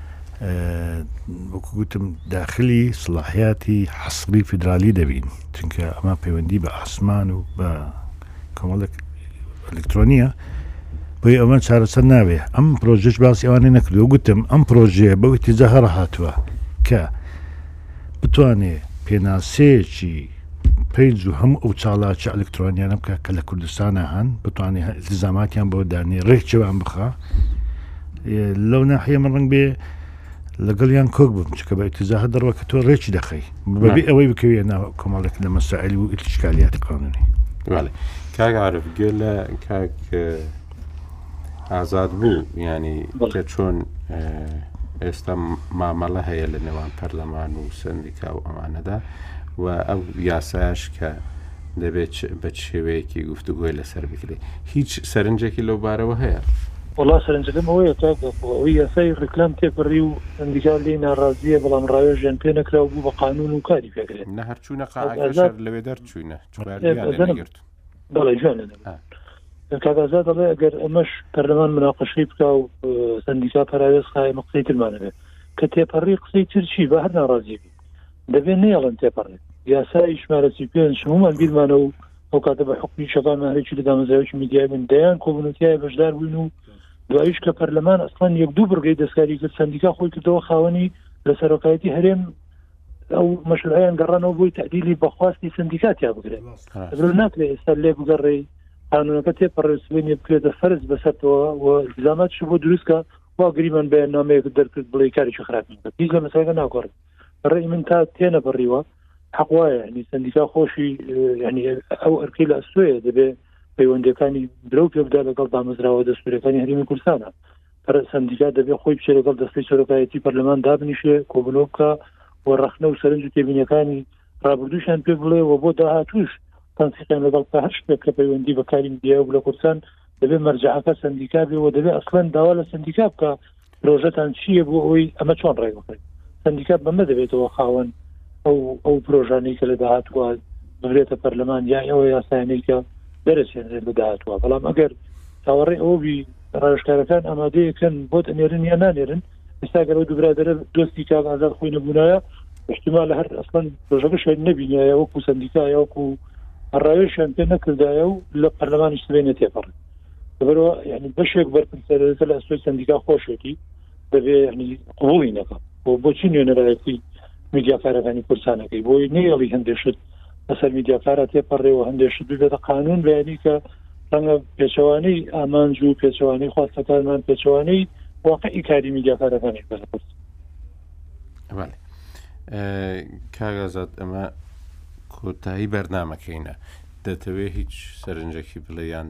وەکو گوتم داخلی سڵاحیاتی حەسڵی فیدرالی دەبین چونکە ئەمە پەیوەندی بە ئاسمان و بە کۆمەڵک ئەلکترۆنیە بۆی ئەمە چارەسەر ناوێ ئەم پرۆژش باسی ئەوانە نەکردو گوتم ئەم پرۆژەیە بەو تیزە هەڕ هاتووە کە بتوانێ پێناسەیەکی پێنج و هەم ئەو چاڵاکی ئەلکترۆنیانە بکە کە لە کوردستانە هەن بتوانێت زاماتیان بۆ دانێ ڕێکچوان بخە لەو ناحەیە من ڕنگ بێ لەگەڵیان کۆک بم چکە بە تزاهە دەڕوە کە تۆ ڕێکی دەخی بەبێ ئەوەی بکەوێ ناوە کۆمەڵێک لە مەساعلی و ئیتشکالیاتی قانونی کاگەعاعرف گوێ لە کاک ئازاد بوو ینی کە چۆن ئێستا مامەڵە هەیە لە نێوان پەرلەمان و سندیکا و ئەمانەدا و ئەو یاساش کە دەبێت چ بە چ شێوەیەکی گفتوگۆی لەسەر بکرێت هیچ سەرنجێکی لەو بارەوە هەیە؟ وەڵا سەرنجەکەم ئەوەیە کاک بەپۆ ئەوەی یاسای ڕیکلام تێپەڕی و ئەمریکا لێی ناڕازییە بەڵام ڕاوێژیان پێ نەکرا و بوو بە قانون و کاری پێ کرێت نە هەر چوونە قاعەکە ئازاد شەر لەوێ دەرچووینە چوار ئێ، دویان بەزەرم. لێنەگرت بەڵێ جوان لێنەبێت ئا. کاک ئازاد دەڵێ ئەگەر ئەمەش پەرلەمان مناقەشەی بکا و ئه، سەندیکا پەراوێز خا ئێمە قسەی ترمان هەبێ کە تێپەڕی قسەی تر چی با هەر ناڕازی بی. دەبێت نێڵن تێپەڕێت یاسای ژمارە سی پێنج هەمومان بیرمانە و ئەو کاتە بە حکومی شەبان هەرێکی لە دامەزراوی میدیای بوون دەیان کۆبنەتیای بەشدار بووین و دوایش کە پەرلەمان ئەسڵان یەک دوو بڕگەی دەستکاری کرد سندیکا خۆی کردەوە خاوەنی لە سەرۆکایەتی هەرێم ئەو مەشرعیان گەڕانەوە بۆی تعدیلی بەخواستی سندیکاتیا بگرێت ناکرێت ئێستا لێ بگەڕێ قانونەکە تێپەڕێ سوێنێ بکرێتە فەرز بەسەرەوە و زامات شو بۆ دروستکە ئەگریمەن بەیاننامەیەک دەرکرد بڵێ کارێکی خراپ هیچ لە مەسایەکە ناگۆڕێت ڕێی من تا تێنە بڕیوە حق وایە نی سندیکا خۆشی ینی ئەو ئەرکی لە ئەسوەیە دەبێ پەیوەندەکانی درو پێ بدا لەگەڵ دامەزراوە دەستورەکانی هەرمی کوردستانە پرە سندیکا دەبێ خۆی بچێ لەگەڵ دەستی سەرۆکایەتی پەرلەمان دابنیشێ کۆبلۆکە و ڕخنە و سەرنج و تێبینەکانی ڕابردووشیان پێ بڵێ و بۆ داهاتوش تەنسیقیان لەگەڵ کە هەر شتێک کە پەیوەندی بەکاری میدیا و لە کوردستان دەبێت مەرجعەکە سندیکا بێ و دەبێت ئەسلەن داوا لە سندیکا بکە پرۆژەتان چییە بۆ ئەوی ئەمە چۆن ڕێ بکەن سندیکا بەمە دەبێتەوە خاوەن ئەو ئەو پرۆژانەی کە لە داهاتوە ببرێتە پەرلەمان یا ئەو یاسایانەی کە دەرەچێنرێت لە داهاتوە بەڵام ئەگەر چاوەڕێ ئەوبی ڕێژکارەکان ئامادەیەکەن بۆت ئەنێرن یا نانێرن ئستا گەرە دو برادرە دۆستی کاک ئازار خۆی نەبوونایە احتیما لە هەر ئەسڵەن ڕژەکە شێن نبینایە وەکو سندیکایە وەکو ڕاوێشیان پێ نەکردایە و لە پەرلەمانی سبێنە تێپەڕێت بەرەوە یعنی بەشێک بەرپرسەرەکە لە ئەسۆی سندیکا خۆشێتی دەبێ قوڵی نەکە بۆچی نوێنەرایەتی میدیاکارەکانی کوردستانەکەی بۆی نێڵی هەندێشت لەسەر میدیاکارە تێپەڕێەوە هەندێشت ببێتە قانون بەیانی کە ڕەنگە پێچەوانەی ئامانج و پێچەوانەی خواستەکانمان پێچەوانەی واقعی کاری میدیاکارەکانی بەرپرس کاگازات ئەمە کۆتایی بەرنمەکەینە دەتەوێت هیچ سەرنجەکی بڵێیان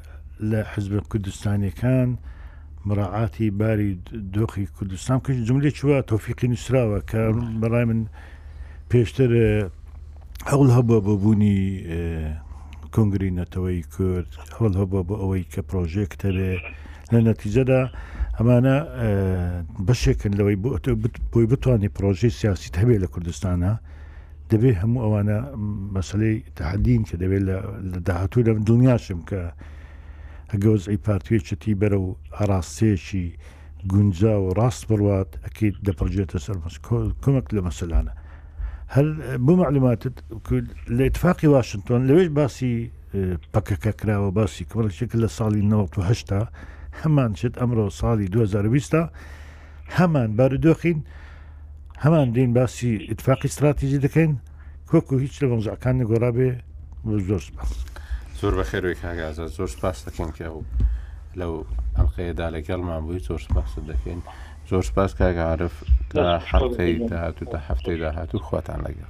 لە حزبە کوردستانیەکان مراعاتی باری دۆخی کوردستان کەش جملێک چوە تۆفیقی نووسراوە کە بەڕای من پێشتر هەوڵ هەبووە بە بوونی کنگری نەتەوەی کورد هەوڵ هەبووە بۆ ئەوەی کە پرۆژێک کتەبێ لە نەتیجەدا ئەمانە بەشێکن لەوەی بۆی بتوانانی پرۆژەی سیاسی هەبێ لە کوردستانە دەبێ هەموو ئەوانە مەسلەی تحدین کە دەبێت لە داهاتوو لەم دڵنیاشم کە هەگەوز ئەی پارتوێچەتی بەرە و ئاراستەیەکی گونجا و ڕاست بڕوات ئەکییت دەپەڕژێتە سەر کۆمەک لە مەسەلانە هەر بۆ معلوماتت لە اتفاقی واشنگتۆن لەوێش باسی پەکەکە کراوە باسی کۆڵێکێک لە ساڵی 1970 هەمان شت ئەمڕۆ ساڵی 2020 هەمان بارودۆخین هەمان دین باسی اتفاقی استراتیژی دەکەین کۆک و هیچ لە مەوزعەکان نگۆڕابێ زۆر سپاس زۆر بە خێروی کاگازە زۆر سپاس دەکەین کە ئەو لەو ئەڵلقەیەدا لەگەڵمان بووی زۆر سپاس دەکەین زۆر سپاس کاگەعاعرف تا حڵقەی داهاتوو تا هەفتەی داهاتوو خواتان لەگەڵ